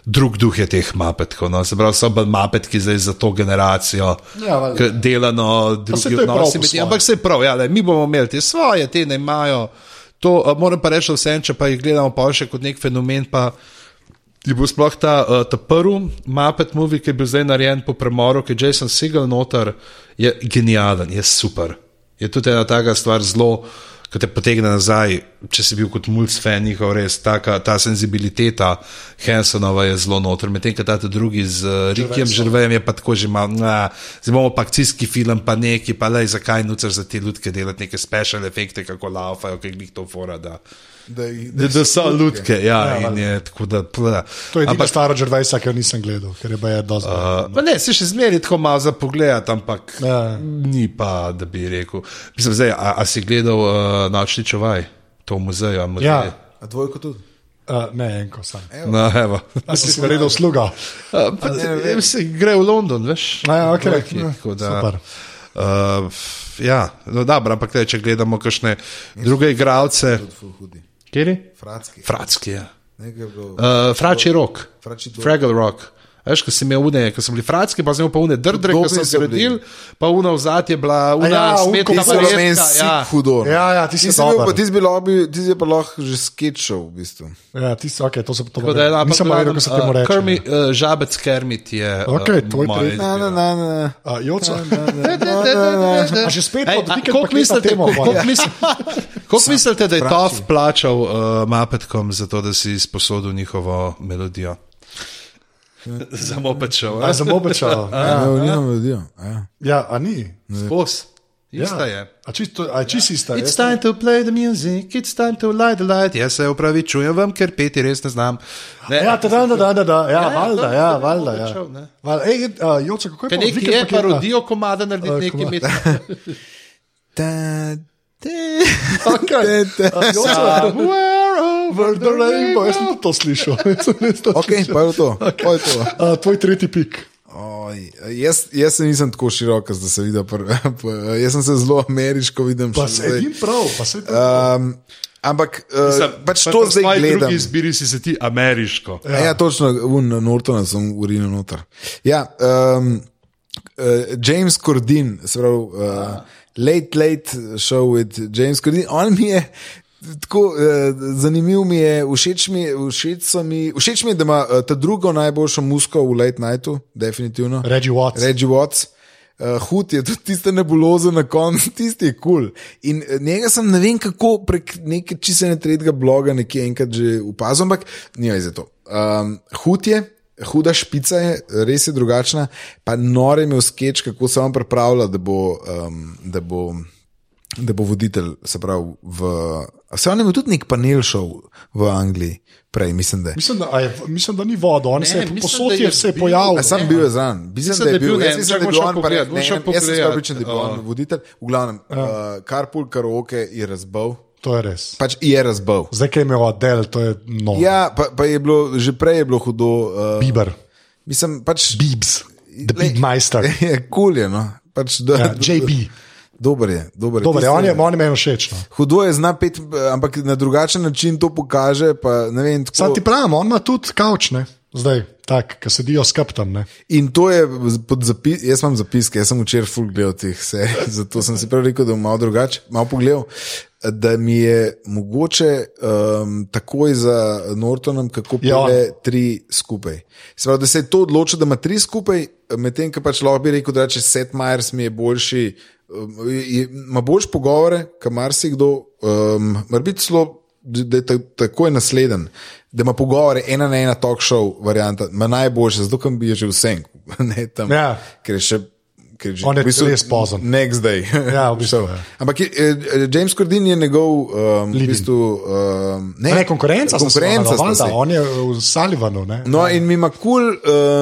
Drug duh je teh mapetkov, no. se pravi, so bolj mapetki zdaj za to generacijo, Ja, ki delano drugi je odnosi. med-. Ampak se prav, ja, le, mi bomo imeli te svoje, te ne imajo. To uh, moram pa reči, vse, če pa jih gledamo pa še kot nek fenomen, pa je bil sploh ta, uh, ta prvi Muppet movie, ki je bil zdaj narejen po premoru, ki je Jason Segel noter, je genijalen, je super. Je tudi ena taka stvar zelo, ki te potegne nazaj, če si bil kot mulj fan, njihov res, taka, ta senzibiliteta Hansonova je zelo noter, medtem ko ta drugi z uh, Rikijem Žrvejem je pa tako že malo, na, zdaj bomo pa akcijski film, pa neki, pa le zakaj nucer za te ljudke delati neke special efekte, kako laufajo, kaj jih to fora. Da. Da, jih- Da, da so ljudke, ja, Ja, in je tako da. Pla. To je ampak, stara Džervejsa, ki jo nisem gledal, ker je baje dosti. uh, ne, se še zmeri tako malo za pogled, ampak Ja. ni pa, da bi rekel. Mislim, zdaj, a, a si gledal uh, Nočni čuvaj, to v muzeju? a muzej? Ja. A dvojko tudi? Uh, ne, enko sem. No, evo. A si naredil sluga? Uh, pa, ne, se gre v London, veš? A ja, okej, Dvojki, tako da, super. Uh, ja, no, dobro, ampak te, če gledamo kakšne druge igralce. Ful hudi. Kjeri? Fratski. Fratski, ja. Nekaj je bilo. Uh, Frači rok, Frači. Fraggle rock. Veš, ko si imel une, ko so bili fratski, pa sem imel pa une drdre, so so se bili. rodili, pa una vzad je bila, una ja, smetna bil meni ja. hudo. Ja, ja, ti si bil pa- ti si bil lobby- ti si pa lahko že sketchov v bistvu. Ja, ti si, okay, to se to Tako da je Nisem pa vedel, kako se temu reče. Krmi, uh, žabec Kermit je. Okej, uh, tvoj moja tretji. Na, na, na, na. Uh, Joca, a že spet a Koliko mislite, koliko- koliko misl- koliko mislite, da je Tof plačal uh, Mapetkom za to, da si izposodil njihovo melodijo? Za. A za mobečal. Ja, Ja, nimam melodijo. Ja. ja, a ni. Ista je. A čisto, a je čisto ista. It's time to play the music, it's time to light the light. Jaz se upravičujem vam, ker peti res ne znam. Ne, Ja, da, da, da, da, da, ja, ja, valjda, to- ja, to- valjda, to ja. počel, ne. Val, ej, uh, Joca, kako je neki vikend je parodijo komada narediti A, neki komad. med. Ta, ta, Okay. ta, ta. Uh, Joca, the rainbow, jaz sem to slišal. Jaz sem res to Ok, slišal. pa je to. Pa je to. Uh, tvoj tretji pik. Oj, jaz, jaz se nisem tako širok, da se vidi. Jaz sem se zelo ameriško videl. Pa se edin prav, pa se to. Um, ampak uh, pač to zdaj gledam. drugi izbiri si se ti ameriško. Ja, ja točno, un Nortona sem urinil noter. Ja, um, uh, James Cordin, se pravi, uh, Late Late Show with James Cordin, on mi je. Tako, uh, zanimiv mi je, všeč mi, všeč, mi, všeč mi je, da ima uh, ta drugo najboljšo musko v Late Nightu, definitivno. Reggie Watts. Reggie Watts. Uh, hud je tudi tiste nebuloze na koncu, tisti je kul. Cool. In eh, njega sem ne vem kako prek neke čiste ne tretjega bloga nekje enkrat že upazil, ampak ni za to. Um, hud je, huda špica je, res je drugačna, pa nore je imel skeč, kako se on pripravlja, da bo, um, da bo, da bo voditelj, se pravi, v. a Se on je imel tudi nek panel šov v Angliji, prej, mislim, da. Mislim, da, a je, mislim, da ni voda, on se je posod da je se je pojavil. A sem bil je zraven, mislim, da je bil. ne, Jaz mislim, da je bil on, pa ne, ne, šel jaz sem pogledat. skoraj pričan, da je bil on voditelj. V glavnem, uh, Carpool karaoke je razbil, To je res. pač je razbil. Zdaj, ki je imel Adel, to je no. Ja, pa, pa je bilo, že prej je bilo hudo. Uh, Bieber, mislim, pač. Bibs, The Lej, Beatmeister, Je kul je, no. Pač, da, ja, JB. Dober je, dober je. Tisti je, on je, on je meni všeč. No. Hudo je, zna pet, ampak na drugačen način to pokaže. Pa, vem, tako, Sam ti pravim, on ima tudi kavč, ne? zdaj, tak, ki sedijo s kaptom. Ne? In to je pod zapis, jaz imam zapiske, jaz sem včeraj full gledal teh serij, zato sem si prav rekel, da bom malo drugače, malo pogledal. Da mi je mogoče um, takoj za Nortonom, kako Ja. pele tri skupaj. Se pravi, da se je to odločilo, da ima tri skupaj, medtem ko pač lahko bi rekel, da če Seth Meyers mi je boljši, ima boljše pogovore, kot marsikdo, um, mora biti celo, da je ta, takoj nasleden, da ima pogovore ena na ena talk show varianta, ima najboljše, zato kam bi je že vse, ne tam, Ja. ker je še. Ker je že On je v bistvu res pozen. Next day. Ja, v bistvu, ja. Ampak je, eh, James Corden je njegov, um, v bistvu, um, Ne, ne konkurenca, konkurenca sta sta si. on je v Sullivanu. Ne? No, in mi ima kul, cool,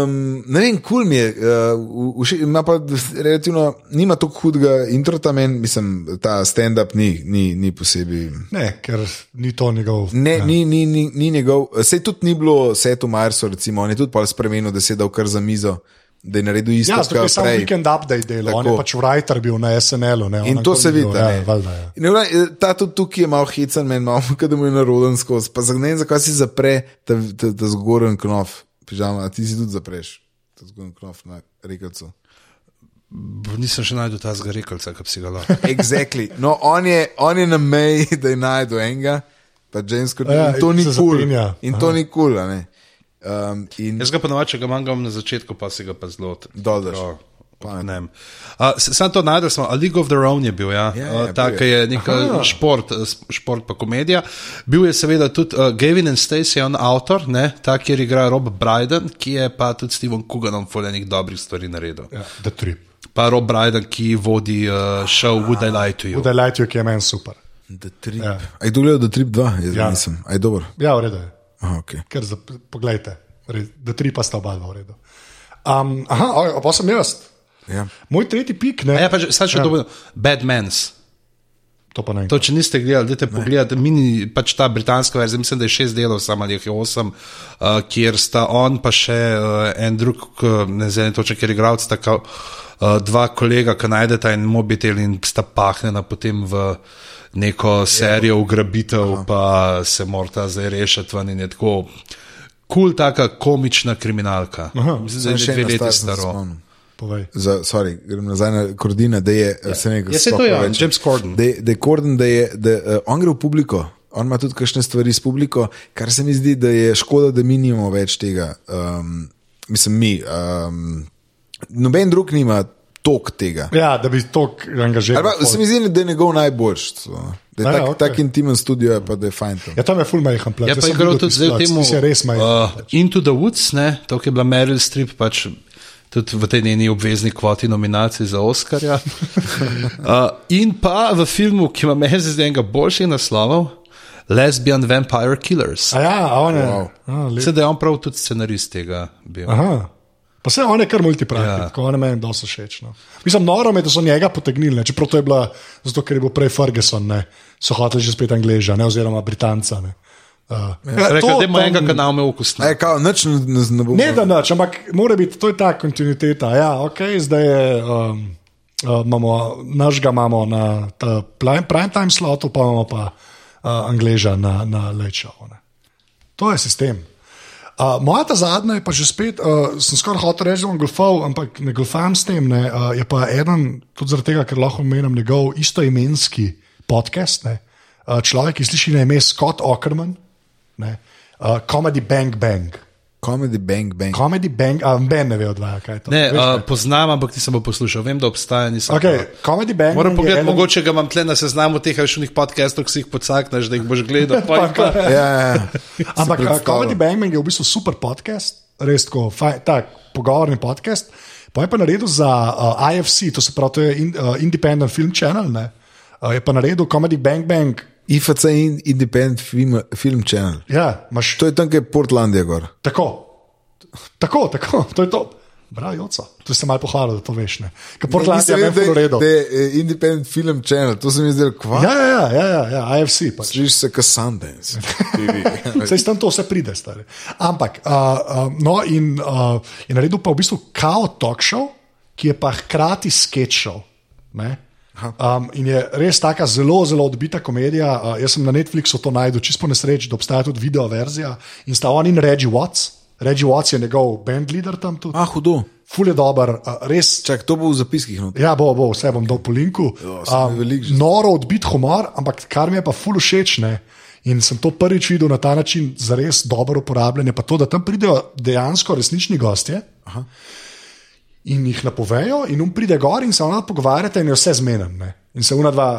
um, ne vem, kul cool mi je, uh, ima pa relativno, nima tako hudega introta, men, mislim, ta stand-up ni, ni, ni posebej. ne, ker ni to njegov. Ne, ja. ni, ni, ni, ni njegov, sej tudi ni bilo Setu Marsu, recimo, on je tudi pol spremenil, da se je dal kar za mizo, da je naredil isto, Ja, zato je samo weekend update delal, on je pač writer bil na SNL-u. ne, In to se vidi. Ja, ne. valjda, ja. In vra- Ta tudi tukaj je malo hecen, meni malo, da mu je naroden skozi. Pa ne vem, zakaj si zapre ta, ta, ta zgoren knof, pižama, a ti si tudi zapreš ta zgoren knof na rekelcu. Nisem še najdel ta zgarekalca, ki bi si ga lahko. Exactly. No, on je, on je na meji, da je najdel enega, pa James Corden. Ja, in to in ni kul. Cool. In to ni kul, cool, ne. Um, in Jaz ga ponovadi, če ga manjkam na začetku, pa si ga pa zelo vem. Uh, Sam to najdel smo, a League of Their Own je bil, ja. Ja, Uh, ta, je. ki je nek šport, eh, šport pa komedija. Bil je seveda tudi uh, Gavin and Stacey, on avtor, ne, ta, kjer igra Rob Brydon, ki je pa tudi Steven Kuganom fulejnih dobrih stvari naredil. Ja, The Trip. Pa Rob Brydon, ki vodi uh, show Would I Lie to You. Bude Light, ki je meni super. The Trip. Ja. A je gledal The Trip 2? Jaz Ja. nisem. A je dober? Ja, v redu je. Aha, okay. Ker za, poglejte, res, The Trip pa sta oba dva v redu. Um, aha, pa sem jaz. ja. Moj tretji pik, ne. A Ja, pa že, sad še Ja. ja. to, Bad Mans. To pa ne. To, če niste gledali, dajte pogledati, mini, pač ta britanska verzija, mislim, da je šest delov, samo ali je osem, uh, kjer sta on pa še uh, en drug, k- ne vem točno, ker je igralec, tako uh, dva kolega, ki najdeta en mobitel in sta pahnjena potem v neko serijo ugrabitev, pa se morata zdaj rešiti ven in je tako kul, cool, taka komična kriminalka. Mislim, da je že dve leti staro. spomnil. Povej. Za, sorry, grem nazaj na Kordina, da je ja. vse nekaj. Ja, saj to je on, James Corden. Da, je- da je Korden, da je, da, uh, on gre v publiko, on ima tudi kakšne stvari s publiko, kar se mi zdi, da je škoda, da mi nimamo več tega. Um, mislim, mi. Um, noben drug nima tok tega. Ja, da bi to angažiral. Se mi zdi, da je njegov najboljši. so. Da je A ja, tak, okej. tak intimen studio, je pa da je fajn. tam. Ja, tam je full majhen plač. Ja, pa je igral tudi zdaj v tem uh, Into the Woods, ne, to je bila Meryl Streep, pač tudi v tej njeni obvezni kvoti nominacij za Oscarja. uh, in pa v filmu, ki ima meni zdaj enega boljših naslovov, Lesbian Vampire Killers. A ja, a on je. Wow. A, da je on prav tudi scenarist tega bil. Aha. Pa se on je kar multipraktik, Ja. ja. ko on je meni dosti všeč. No. Mislim, noro je, da so njega potegnili, ne. čeprav to je bila, zato ker je bil prej Ferguson, ne. so hoteli že spet Angleža, ne, oziroma Britanca. Ne. Uh, ja, Rekli, to- da ima enega kanala me okusno. Aj, kao, nič ne, ne, ne bo. Ne, da nič, ampak mora biti, to je ta kontinuiteta. Ja, ok, zdaj je, um, uh, imamo, našega imamo na prime, prime time slotu, pa imamo pa uh, Angleža na, na Lečo. To je sistem. Uh, moja ta zadnja je pa že spet, uh, sem skoraj hotel reči, da bom golfal, ampak ne golfam s tem. Ne, uh, je pa eden, tudi zaradi tega, ker lahko omenim njegov istoimenski podcast. Ne, uh, človek, ki sliši na ime Scott Ockerman, ne, uh, Comedy Bang Bang. Comedy Bang Bang. Comedy Bang, a Ben ne ve odvaja, kaj je to. Ne, Veš, uh, kaj? poznam, ampak nisem poslušal. Vem, da obstaja, okay, pa- Comedy Bang Moram pogledati, eden- mogoče ga imam tle na seznamu teh rešenih podcastov, ki si jih pocakneš, da jih boš gledal. Pa, pa, Ja, ja, ja. Ampak uh. Comedy Bang Bang je v bistvu super podcast, res tako, faj, tak pogovorni podcast. Pa je pa naredil za uh, IFC, to se pravi, to je in, uh, Independent Film Channel. Ne? Uh, je pa naredil Comedy Bang Bang. IFC in Independent Film, film Channel. Ja, imaš To je tam, kjer je Portlandija gor. tako. Tako, tako, to je to. Bravo. Tu ste malo pohvalili, da to veš. Ne? Ker Portland je Nisem meni vedel, full da- redo. da je eh, Independent Film Channel, to se mi zdi, kva. Ja, ja, ja, ja, ja, ja IFC. Pač. Slišiš se kot Sundance. Saj tam to vse pride, stari. Ampak, uh, uh, no, in uh, je naredil pa v bistvu kao talk show, ki je pa hkrati sketch show. ne. Um, in je res taka zelo, zelo odbita komedija. Uh, jaz sem na Netflixu to najdel, čisto po nesreči, da obstaja tudi video verzija. In sta on in Reggie Watts. Reggie Watts je njegov band leader tam tudi. Ah, hudo. Ful je dober, uh, res. Čak, to bo v zapiskih. No. Ja, bo, bo, vse bom dal po linku. Jo, že- noro odbit humor, ampak kar mi je pa ful všeč. Ne? In sem to prvič videl na ta način, za res dobro uporabljanje. Pa to, da tam pridejo dejansko resnični gostje Aha. In jih napovejo, in um pride gor in se ona pogovarjata, in je vse zmeden. Ne? In se una dva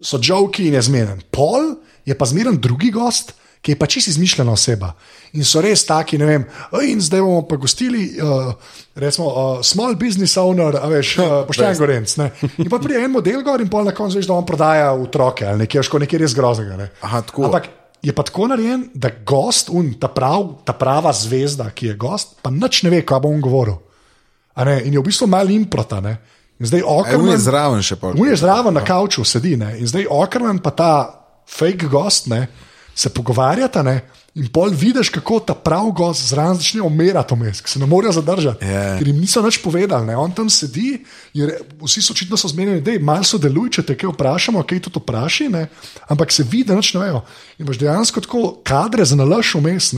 so žovki in je zmeden. Pol je pa zmeren drugi gost, ki je pa čisto izmišljena oseba. In so res taki, ne vem, "Ej, in zdaj bomo pa gostili, uh, recimo, uh, small business owner, a veš, uh, pošten gorenc. Ne? In pa pride en model gor in pol na koncu veš, da on prodaja otroke ali nekaj, ško nekaj res groznega. Ne? Aha, tako. Ampak je pa tako narejen, da gost, un, ta, prav, ta prava zvezda, ki je gost, pa nič ne ve, kaj bo on govoril. Ne? In je v bistvu mal improta. Ne? In zdaj E, on Ockerman, je zraven še pa. On je zraven na kavču, sedi ne? in zdaj Ockerman pa ta fake gost ne, se pogovarjata ne? in pol vidiš, kako ta prav gost zraven začne umirati vmes, ker se ne morejo zadržati, Ja. ker jim niso nič povedali. Ne? On tam sedi in re, vsi so očitno so zmenjeni, da je malo sodeluj, če te kaj vprašamo, kaj tudi vpraši, ne? ampak se vidi, da nič ne vejo. In imaš dejansko tako kadre za nalaš vmes,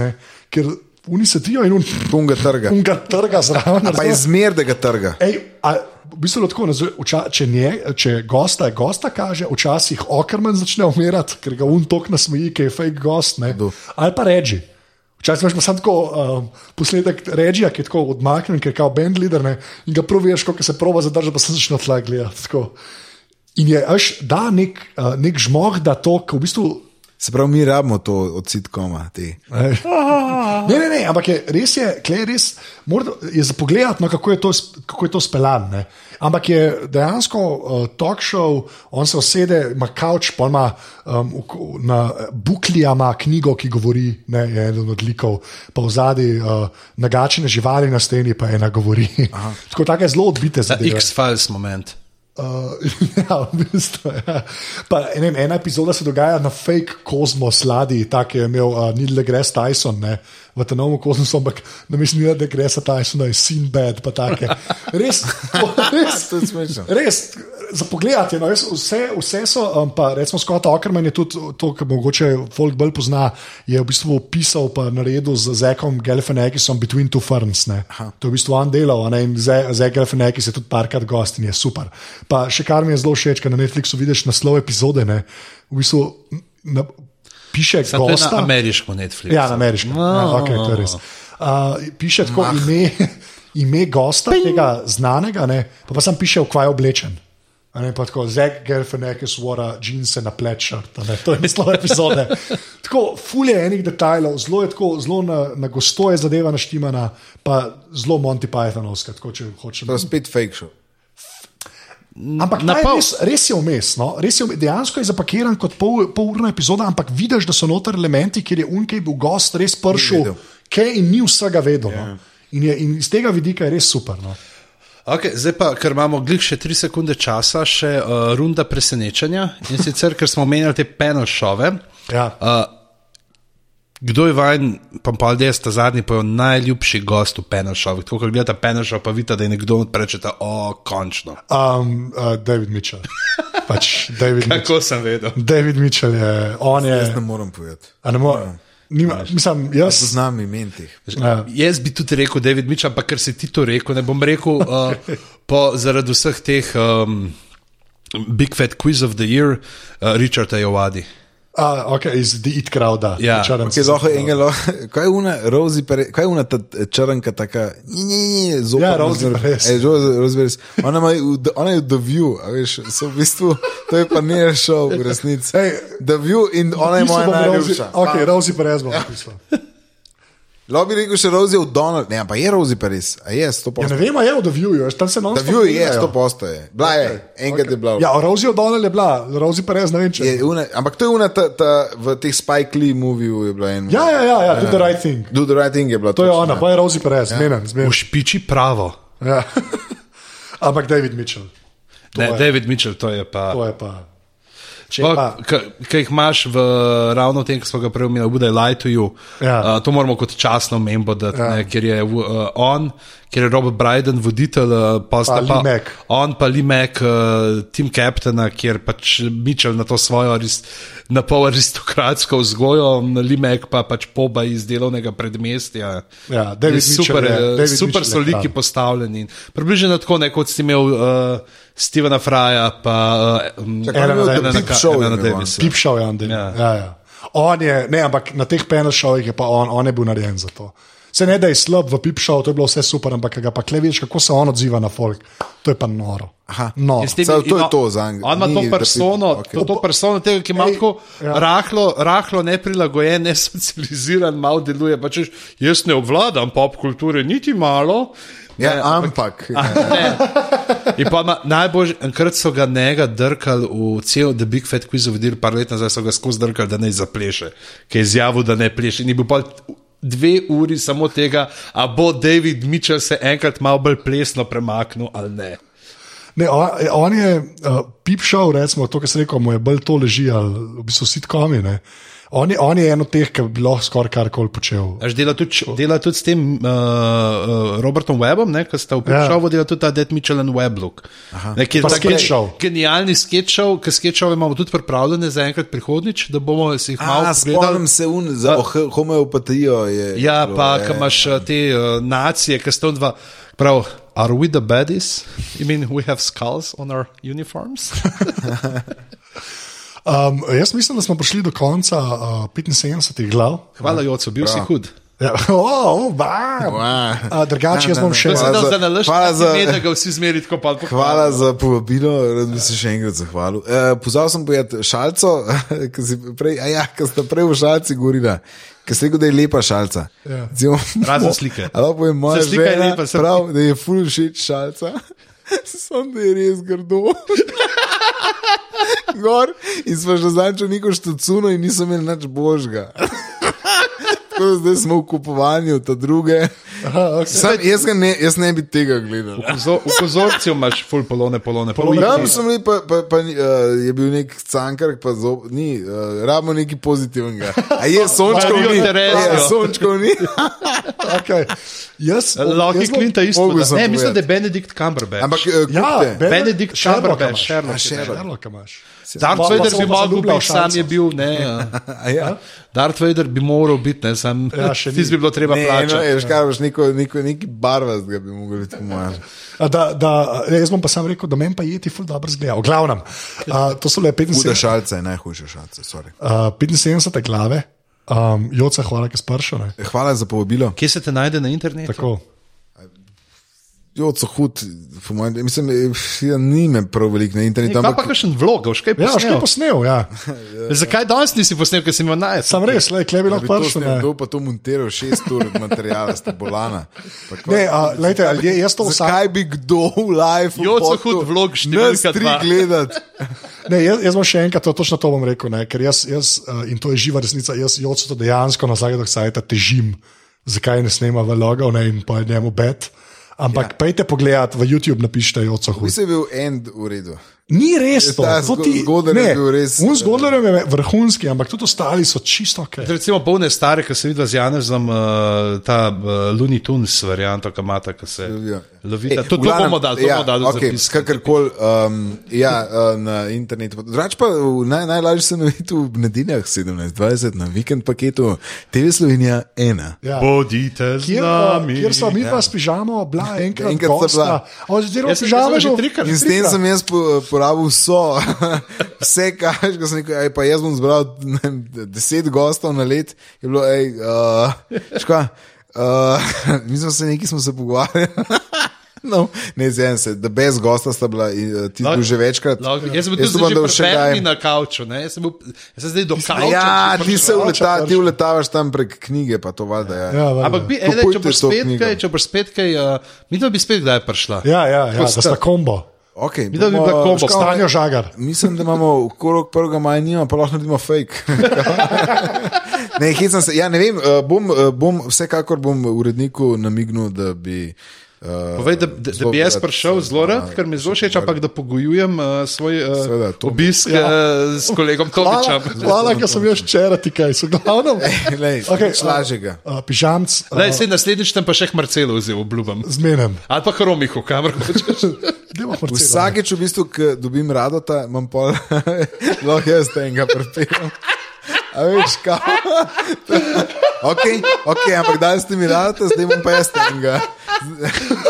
ker oni sedijo in Tunga trga. unga trga zraven. Pa je zmer, da ga trga. Ej, a, v bistvu tako, vča, če, nje, če gosta, gosta kaže, včasih okrmen začne umirati, ker ga un tok nasmeji, ki je fake gost. Ne. Ali pa reči. Včasih imaš pa samo tako um, posnetek režija, ki je tako odmaknjen, ker je kao band leader ne, in ga praviš, kako se proba zadržati, pa se začne tla gledati. tako. In je, až da nek, uh, nek žmoh, da to, ki v bistvu Se pravi, mi rabimo to od sitkoma. Ne, ne, ne, ampak je, res je, klej, res, morda, je za pogled, no, kako, je to kako je to speljano. Ampak je dejansko uh, talk show, on se usede, ima kavč, pa ima um, na buklija ima knjigo, ki govori, ne, je eden od likov, pa v zadnji uh, nagačene živali na steni, pa ena govori. Tako take zelo odbite zadeve. X-Files moment. Uh, ja, v bistvu, ja. pa, ne vem, ena epizoda se dogaja na fake kozmos ladji, tako je imel uh, Neil deGrasse Tyson, ne, v tem novem kozmosu, ampak na mestu Neil deGrasse Tysona je Sinbad, pa take. Res, res, To je smešno. res za pogled. No, res, vse, vse so, um, pa recimo Scott Ackerman je tudi to, kar mogoče folk bolj pozna, je v bistvu opisal pa naredil z Zekom Galifianakisom Between Two Ferns. To je v bistvu on delal, ne, in Zek Galifianakis je tudi parkrat gost in je super. Pa še kar mi je zelo všeč, ker na Netflixu vidiš naslov epizode, ne, v bistvu na, piše to je na ameriškem Netflixu. Ja, na ameriškem. No. Ja, okay, to je res. Uh, piše tako ime, ime gosta, tega znanega, ne, pa, pa sam piše, v kaj je oblečen. Ne, pa tako, Zek Galifianakis vora džinse na plečart, to je naslov epizode. Tako, fulje enih detajlov, zelo je tako, zelo na, na gosto je zadeva naštimana, pa zelo Monty Pythonovska, tako če hočeš. To je spet fake show. Ampak Na pol. res, res je vmes. No? Res je, dejansko je zapakiran kot pol, pol urna epizoda, ampak vidiš, da so noter elementi, kjer je unkej bil gost, res pršil, kaj in ni vsega vedel. No? In, je, in iz tega vidika je res super. No? Okay, zdaj pa, ker imamo glih še tri sekunde časa, še uh, runda presenečenja. In sicer, ker smo omenjali te panel šove. Ja. Uh, kdo je vajen, pa pa ljudje sta zadnji, pa je najljubši gost v panel šovih. Tako, ko gledate panel šov, pa vidite, da je nekdo odprečeta, o, končno. Um, uh, David Mitchell. Pač David, Mitchell. Kako sem vedel? David Mitchell je, on je. Jaz ne morem povedati. a Ne more, nima, mislim, jaz. Poznam imen teh. Ja. Jaz bi tudi rekel, David Mitchell, ampak ker si ti to rekel, ne bom rekel, uh, po, zaradi vseh teh um, Big Fat Quiz of the Year, uh, Richard Ajovadi. A, ok, iz The It Crowda. Ja, Kaj je lahko engelo? Kaj je una, Rosie Perez, kaj je una ta črnka taka? Ni, ni, ni, zopa. Ja, Rosie Perez. Ej, Rosie Perez. Ona, The- ona je v The View, a veš, so v bistvu, to je pa ne šov v resnici. Ej, The View in ona je moja najljubša. Ok, Rosie Perez bom napisal. Lahko bi rekel še Rosie O'Donnell, ne, pa je Rosie Perez, a je, sto Ja, ne vem, a je v The View, tam se non The View je, sto posto je. Bila je, enkrat je bila. Ja, Rosie O'Donnell je bila, Rosie Perez ne vem če. Je una, ampak to je una, ta, ta, v teh Spike Lee moviju je bila ena. Ja, ja, ja, ja, do the right thing. Do the right thing je bila. To je točno, ona, ja. pa je Rosie Perez, zmenen, V zmenen. špiči pravo. Ja. Ampak David Mitchell, Ne, je- David Mitchell, to je pa. to je pa. Če pa, Ki jih imaš v, ravno tem, ki smo ga prej omenili, Would I Lie to You. Ja. Uh, to moramo kot časno membo dati, Ja. ja. ker je uh, on, ker je Robert Bryden, voditelj, uh, pa sta Lee Mack. on pa Mack, uh, team captaina, kjer pač Mitchell na to svojo arist, na pol aristokratsko vzgojo, Mack pa pač poba iz delovnega predmestja. Ja, David Je super, Mitchell je- David super Mitchell so liki kralj. postavljeni. Približno tako, ne, kot si imel uh, Stevena Fraja, pa Elena Elena imel on. Davisa. Pip šel je on, ja. Ja. Ja. On je, ne, ampak na teh panel šovih je pa on, on je bil narejen za to. Se ne da je slab v pipšavu, to je bilo vse super, ampak ko ga pa kle vidiš, kako se on odziva na folk. To je pa noro. Aha. No. Saj, to je to zanj. On ima to persono, okej. to, to persono tega, ki ima tako ja. rahlo, rahlo neprilagojen, nesocializiran, malo deluje. Pa češ, jaz ne obvladam pop kulture, niti malo. Ja, Ne, ampak. Ne. In pa ima najbolj, enkrat so ga njega drkali v cel The Big Fat Quiz, vodili par let nazaj, so ga skozi drkali, da ne zapleše, ki je izjavil, da ne pleše. In je bil pa dve uri samo tega, a bo David Mitchell se enkrat malo bolj plesno premaknil ali ne. Ne, on, on je uh, pipšal, recimo, to, kar se reče, mu je bolj to leži, ali v bistvu sitkomi. ne. On je, on je eno teh, ki bi lahko skoraj karkoli počel. Až dela tudi, dela tudi s tem uh, uh, Robertom Webbom, ki sta v Ja. Pipšovu, dela tudi ta Dead Mitchell and Webb look. Ne, ki je Pa tak sketch show. Genialni sketchov, ki sketchove imamo tudi pripravljene za enkrat prihodnič, da bomo si jih malo A, pogledali. spomnim se un, za oh, homeopatijo. Je, Ja, bilo, pa je. ko imaš uh, te uh, nacije, ki sta dva. Prav, are we the baddies? I mean, we have skulls on our uniforms? Um, jaz mislim, da smo prišli do konca uh, 75 glav. Hvala, Joco, bil si hud. Ja, oh, oh. Wow. Uh, drugače, jaz bom še se Hvala za- za- da ga vsi zmeri tako pa Hvala za povabilo, rad bi se še enkrat zahvalil. E, pozval sem povedati šalco, ki si prej, a ja, ki ste prej v šalci govorila. Ker ste rekel, da je lepa šalca. Ja. Zimo, Razen slike. Ampak povem, moja slika je žena lepa, sem- prav, da je ful všeč šalca. Sam da je res grdo. Gor in smo že zančo neko štacuno in nisem imel nič božga. Tako da zdaj smo v kupovanju, ta druge. Aha, okay. Sam, jaz, ne, jaz ne bi tega gledal. V kozorcu imaš ful polone, polone, polone. Tam sem bil, pa, pa, pa, uh, je bil nek cankar, pa zo, ni, uh, rabimo nekaj pozitivnega. A je Marijo ni? Terezijo. Ja, sončkov ni. Okay. Jaz, Loki jaz bom- Klinta isto. Ne, mislim, povedati. da je Benedikt Cumberbatch. Ampak uh, Ja, kupite. Ben- Benedict Sherlocka Cumberbatch, imaš. Sherlock. A, Sherlock. Sherlock imaš. Darth Pa- pa Vader se bi bom pa mogel zaljubljal biti, v sam šalco. je bil, ne. A ja? Darth Vader bi moral biti, ne, sam Ja, še tisti bi bilo treba Ne, no, plačati. škar, veš, neko, neko, neki barvast ga bi mogli biti. A Da, da, jaz bom pa sam rekel, da meni pa jeti ful dobro zgleda. V glavnem, uh, to so le Huda 75, šalca je najhujša šalca. sorry. uh, 75 glave. Um, Joca, hvala, ki ne. Hvala za povabilo. Kje se te najde na internetu? Tako. Jo, so hud, mojem, mislim, da ni me prav veliko na internetu. Kaj pa Ampak kakšen vlog, boš kaj Ja, še posnel? kaj posnel, ja. Zakaj danes nisi posnel, ker si imel najed? Sam res, le, klej bi lahko prišel. ne. kdo pa to montiral, šest ur materijala, sta bolana. Pa Ne, a, lejte, ali je, jaz to vsak, Zakaj bi kdo v live Joco hud vlog številka dva. gledati? ne, jaz, jaz bom še enkrat to, točno to bom rekel, ne, ker jaz, jaz uh, in to je živa resnica, jaz Joco to dejansko na zadnjih sajtah težim, zakaj ne snema vlogov ne, in pa je njemu bed. Ampak ja. pejte pogledat, v YouTube napišite hud. Mislim, da je bil end v redu. Ni res to. Ta to zgo- ti- zgodar je bil res- Un zgodar je vrhunski, ampak tudi ostali so čisto ok. Recimo polne stare, ki se vidi z Janezom, uh, ta uh, Looney Tunes varianta, ki imata, ki se Ja. lovita. Ej, To, glavnem, bomo dali, to ja, bomo dali okay, zapis. Kakorkoli, um, ja, uh, na internetu. Drugač pa naj, najlažje se naviti v nedeljah 17.20 na vikend paketu TV Slovenija 1. Ja. Bodite z Kjer, nami. kjer smo mi pa s pižamo, bila enkrat, Enkrat sta gosta. bila. Oziroma, Jaz sem- pižame jaz sem že bo- trikrat. In s tem sem jaz po, porabil vso, vse, kar sem rekel. Ej, pa jaz bom zbral vem, deset gostov na let. Je bilo, ej, uh, škoda. Uh, mi smo se nekaj smo se pogovarjali. No, ne, zdaj se, da brez gosta sta bila, uh, ti Lahko- bil že večkrat. Lahko- Jaz sem bil Jaz tudi že. Fermi na kavču, ne? Jaz sem, bil, jaz sem zdaj do kavča. Ja, ti se uleta, ti uletavaš tam prek knjige, pa to valjda je. Ja, valjda. Ampak bi, ej, če boš to spet kaj, če boš spet kaj, uh, mi da bi spet kdaj prišla. Ja, ja, ja Tako da sta- kombo. Okay, da bi bila kombo. Stanjo žagar. Mislim, da imamo okrog 1. maja, nima, pa lahko naredimo fake. ne, hecam se. Ja, ne vem, uh, bom, uh, bom, vsekakor bom uredniku namignil, da bi. Uh, Povej, da, da, da bi jaz prišel zelo rad, ker mi zelo všeč, ampak da pogojujem uh, svoj uh, Seveda, to- obisk ja. uh, s kolegom Hvala, Tomičem. hvala, ker sem jaz včeraj ti kaj, so glavno. Okay, nič lažjega. Uh, pižamc, uh, Lej, naslednjič tam pa še Marcelo vzel, obljubam. zmenem. Ali pa Hromiho, kamor hočeš. Vsakeč, v bistvu, ko dobim radota, imam pol, lahko jaz tega prepeljem. A veš, kaj? ok, ok, ampak daj ste mi radota, zdaj bom pa jaz tega.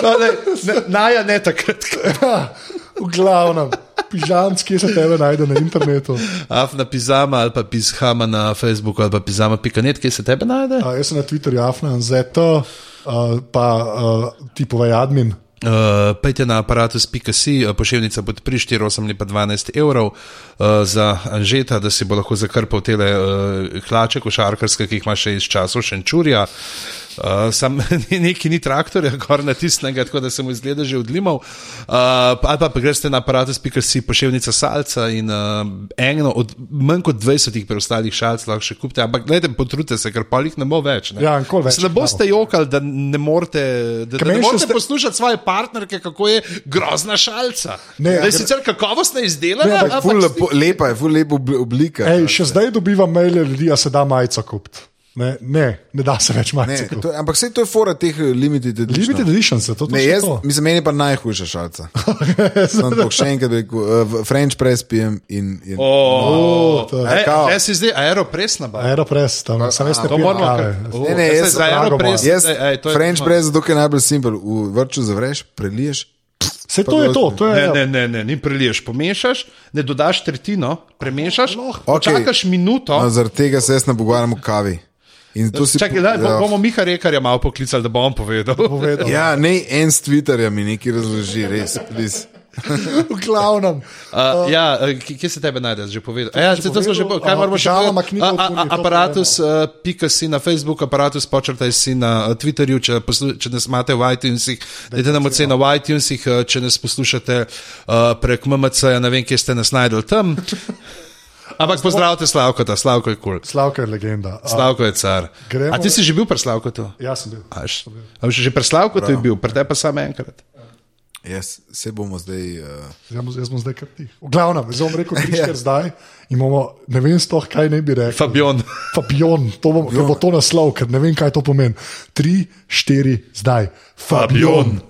No, ne, ne, naja ne takrat. V glavnem. Pižamc, kje se tebe najde na internetu? Afna pizama ali pa pizhama na Facebooku ali pa pizama.net, kje se tebe najde? Uh, jaz sem na Twitterju, Afna, ZT, uh, pa uh, tipovaj admin. Uh, Pejte na aparatus.si, uh, pošiljnica pod pri 4, 8 ali pa 12 evrov uh, za Anžeta, da si bo lahko zakrpal te uh, hlače košarkarske, ki jih ima še iz časov Šenčurja. Uh, sam neki ni traktorja, gor natisnega, tako da se mu izgleda že odlimal. Uh, ali pa, pa greste na aparatus.si, pošiljnica salca in uh, eno od manj kot 20 preostalih šalc lahko še kupite. Ampak gledajte, potrudite se, ker pa jih ne bo več. Ne, Ja, več ne boste jokali, da ne morete, da, da ne morete ste- poslušati svoje partnerke, kako je grozna šalca. Ne, da je sicer kakovostna izdelana, Ne, ampak ampak Ful lepo, lepa je, ful lepa obli- oblika. Ej, še zdaj dobivam maile ljudi, a se da majico kupiti. Ne, ne, ne da se več kupiti. to, je- ampak vse to je fora teh eh, limited edition. Limited edition se to Ne, točno jaz, to. mislim, meni je pa najhujša šalca. Sem to še enkrat rekel, uh, French press pijem in. in Oh, to je- Ej, kao. Če si zdaj aeropress nabavil. Aeropress, tam sem jaz ne To pijem moramo kave. kar- Oh, Ne, ne, jaz jaz- se za drago aeropress. Jaz, ej, ej, to je- French press, zato je najbolj simpel. V vrču zavreš, preliješ. Se to je to, to je. Ne, ne, ne, ne, ni preliješ, pomešaš, ne dodaš tretjino, premešaš, Okej. čakaš minuto. No, zaradi tega se jaz ne pogovarjam o kavi. In to si Čakaj, da, ja. bomo Miha Rekarja malo poklicali, da bo on povedal. Povedal. Ja, ne en s Twitterja mi nekaj razloži, res. please. V glavnem. Uh, ja, eh, kje se tebe najde, že povedal? Ja, se to smo že povedal? povedali, kaj moramo še povedati? Aparatus, uh, pika si na Facebooku, aparatus, počrtaj si na eh, Twitterju, če, poslu, če nas imate v iTunesih, dajte nam oceno v iTunesih, eh, če nas poslušate uh, prek MMC, ja ne vem, kje ste nas najdel tam. Ampak pozdravite Slavko, ta Slavko je kul. Cool. Slavka je legenda. A, Slavko je car. Gremo- A ti si že bil pri Slavko? Jaz sem bil. Aš, a veš, že pri Slavko je bil, pri tebi pa samo enkrat. Jaz se bomo zdaj. Uh, Jaz, bom- jaz bom zdaj kar ti. V glavnem, zdaj bom rekel tri, štiri zdaj. Imamo, ne vem, stoh, kaj ne bi rekel. Fabion. Fabion, to bo, ker bo to naslov, ker ne vem, kaj to pomeni. Tri, štiri, zdaj. Fabion.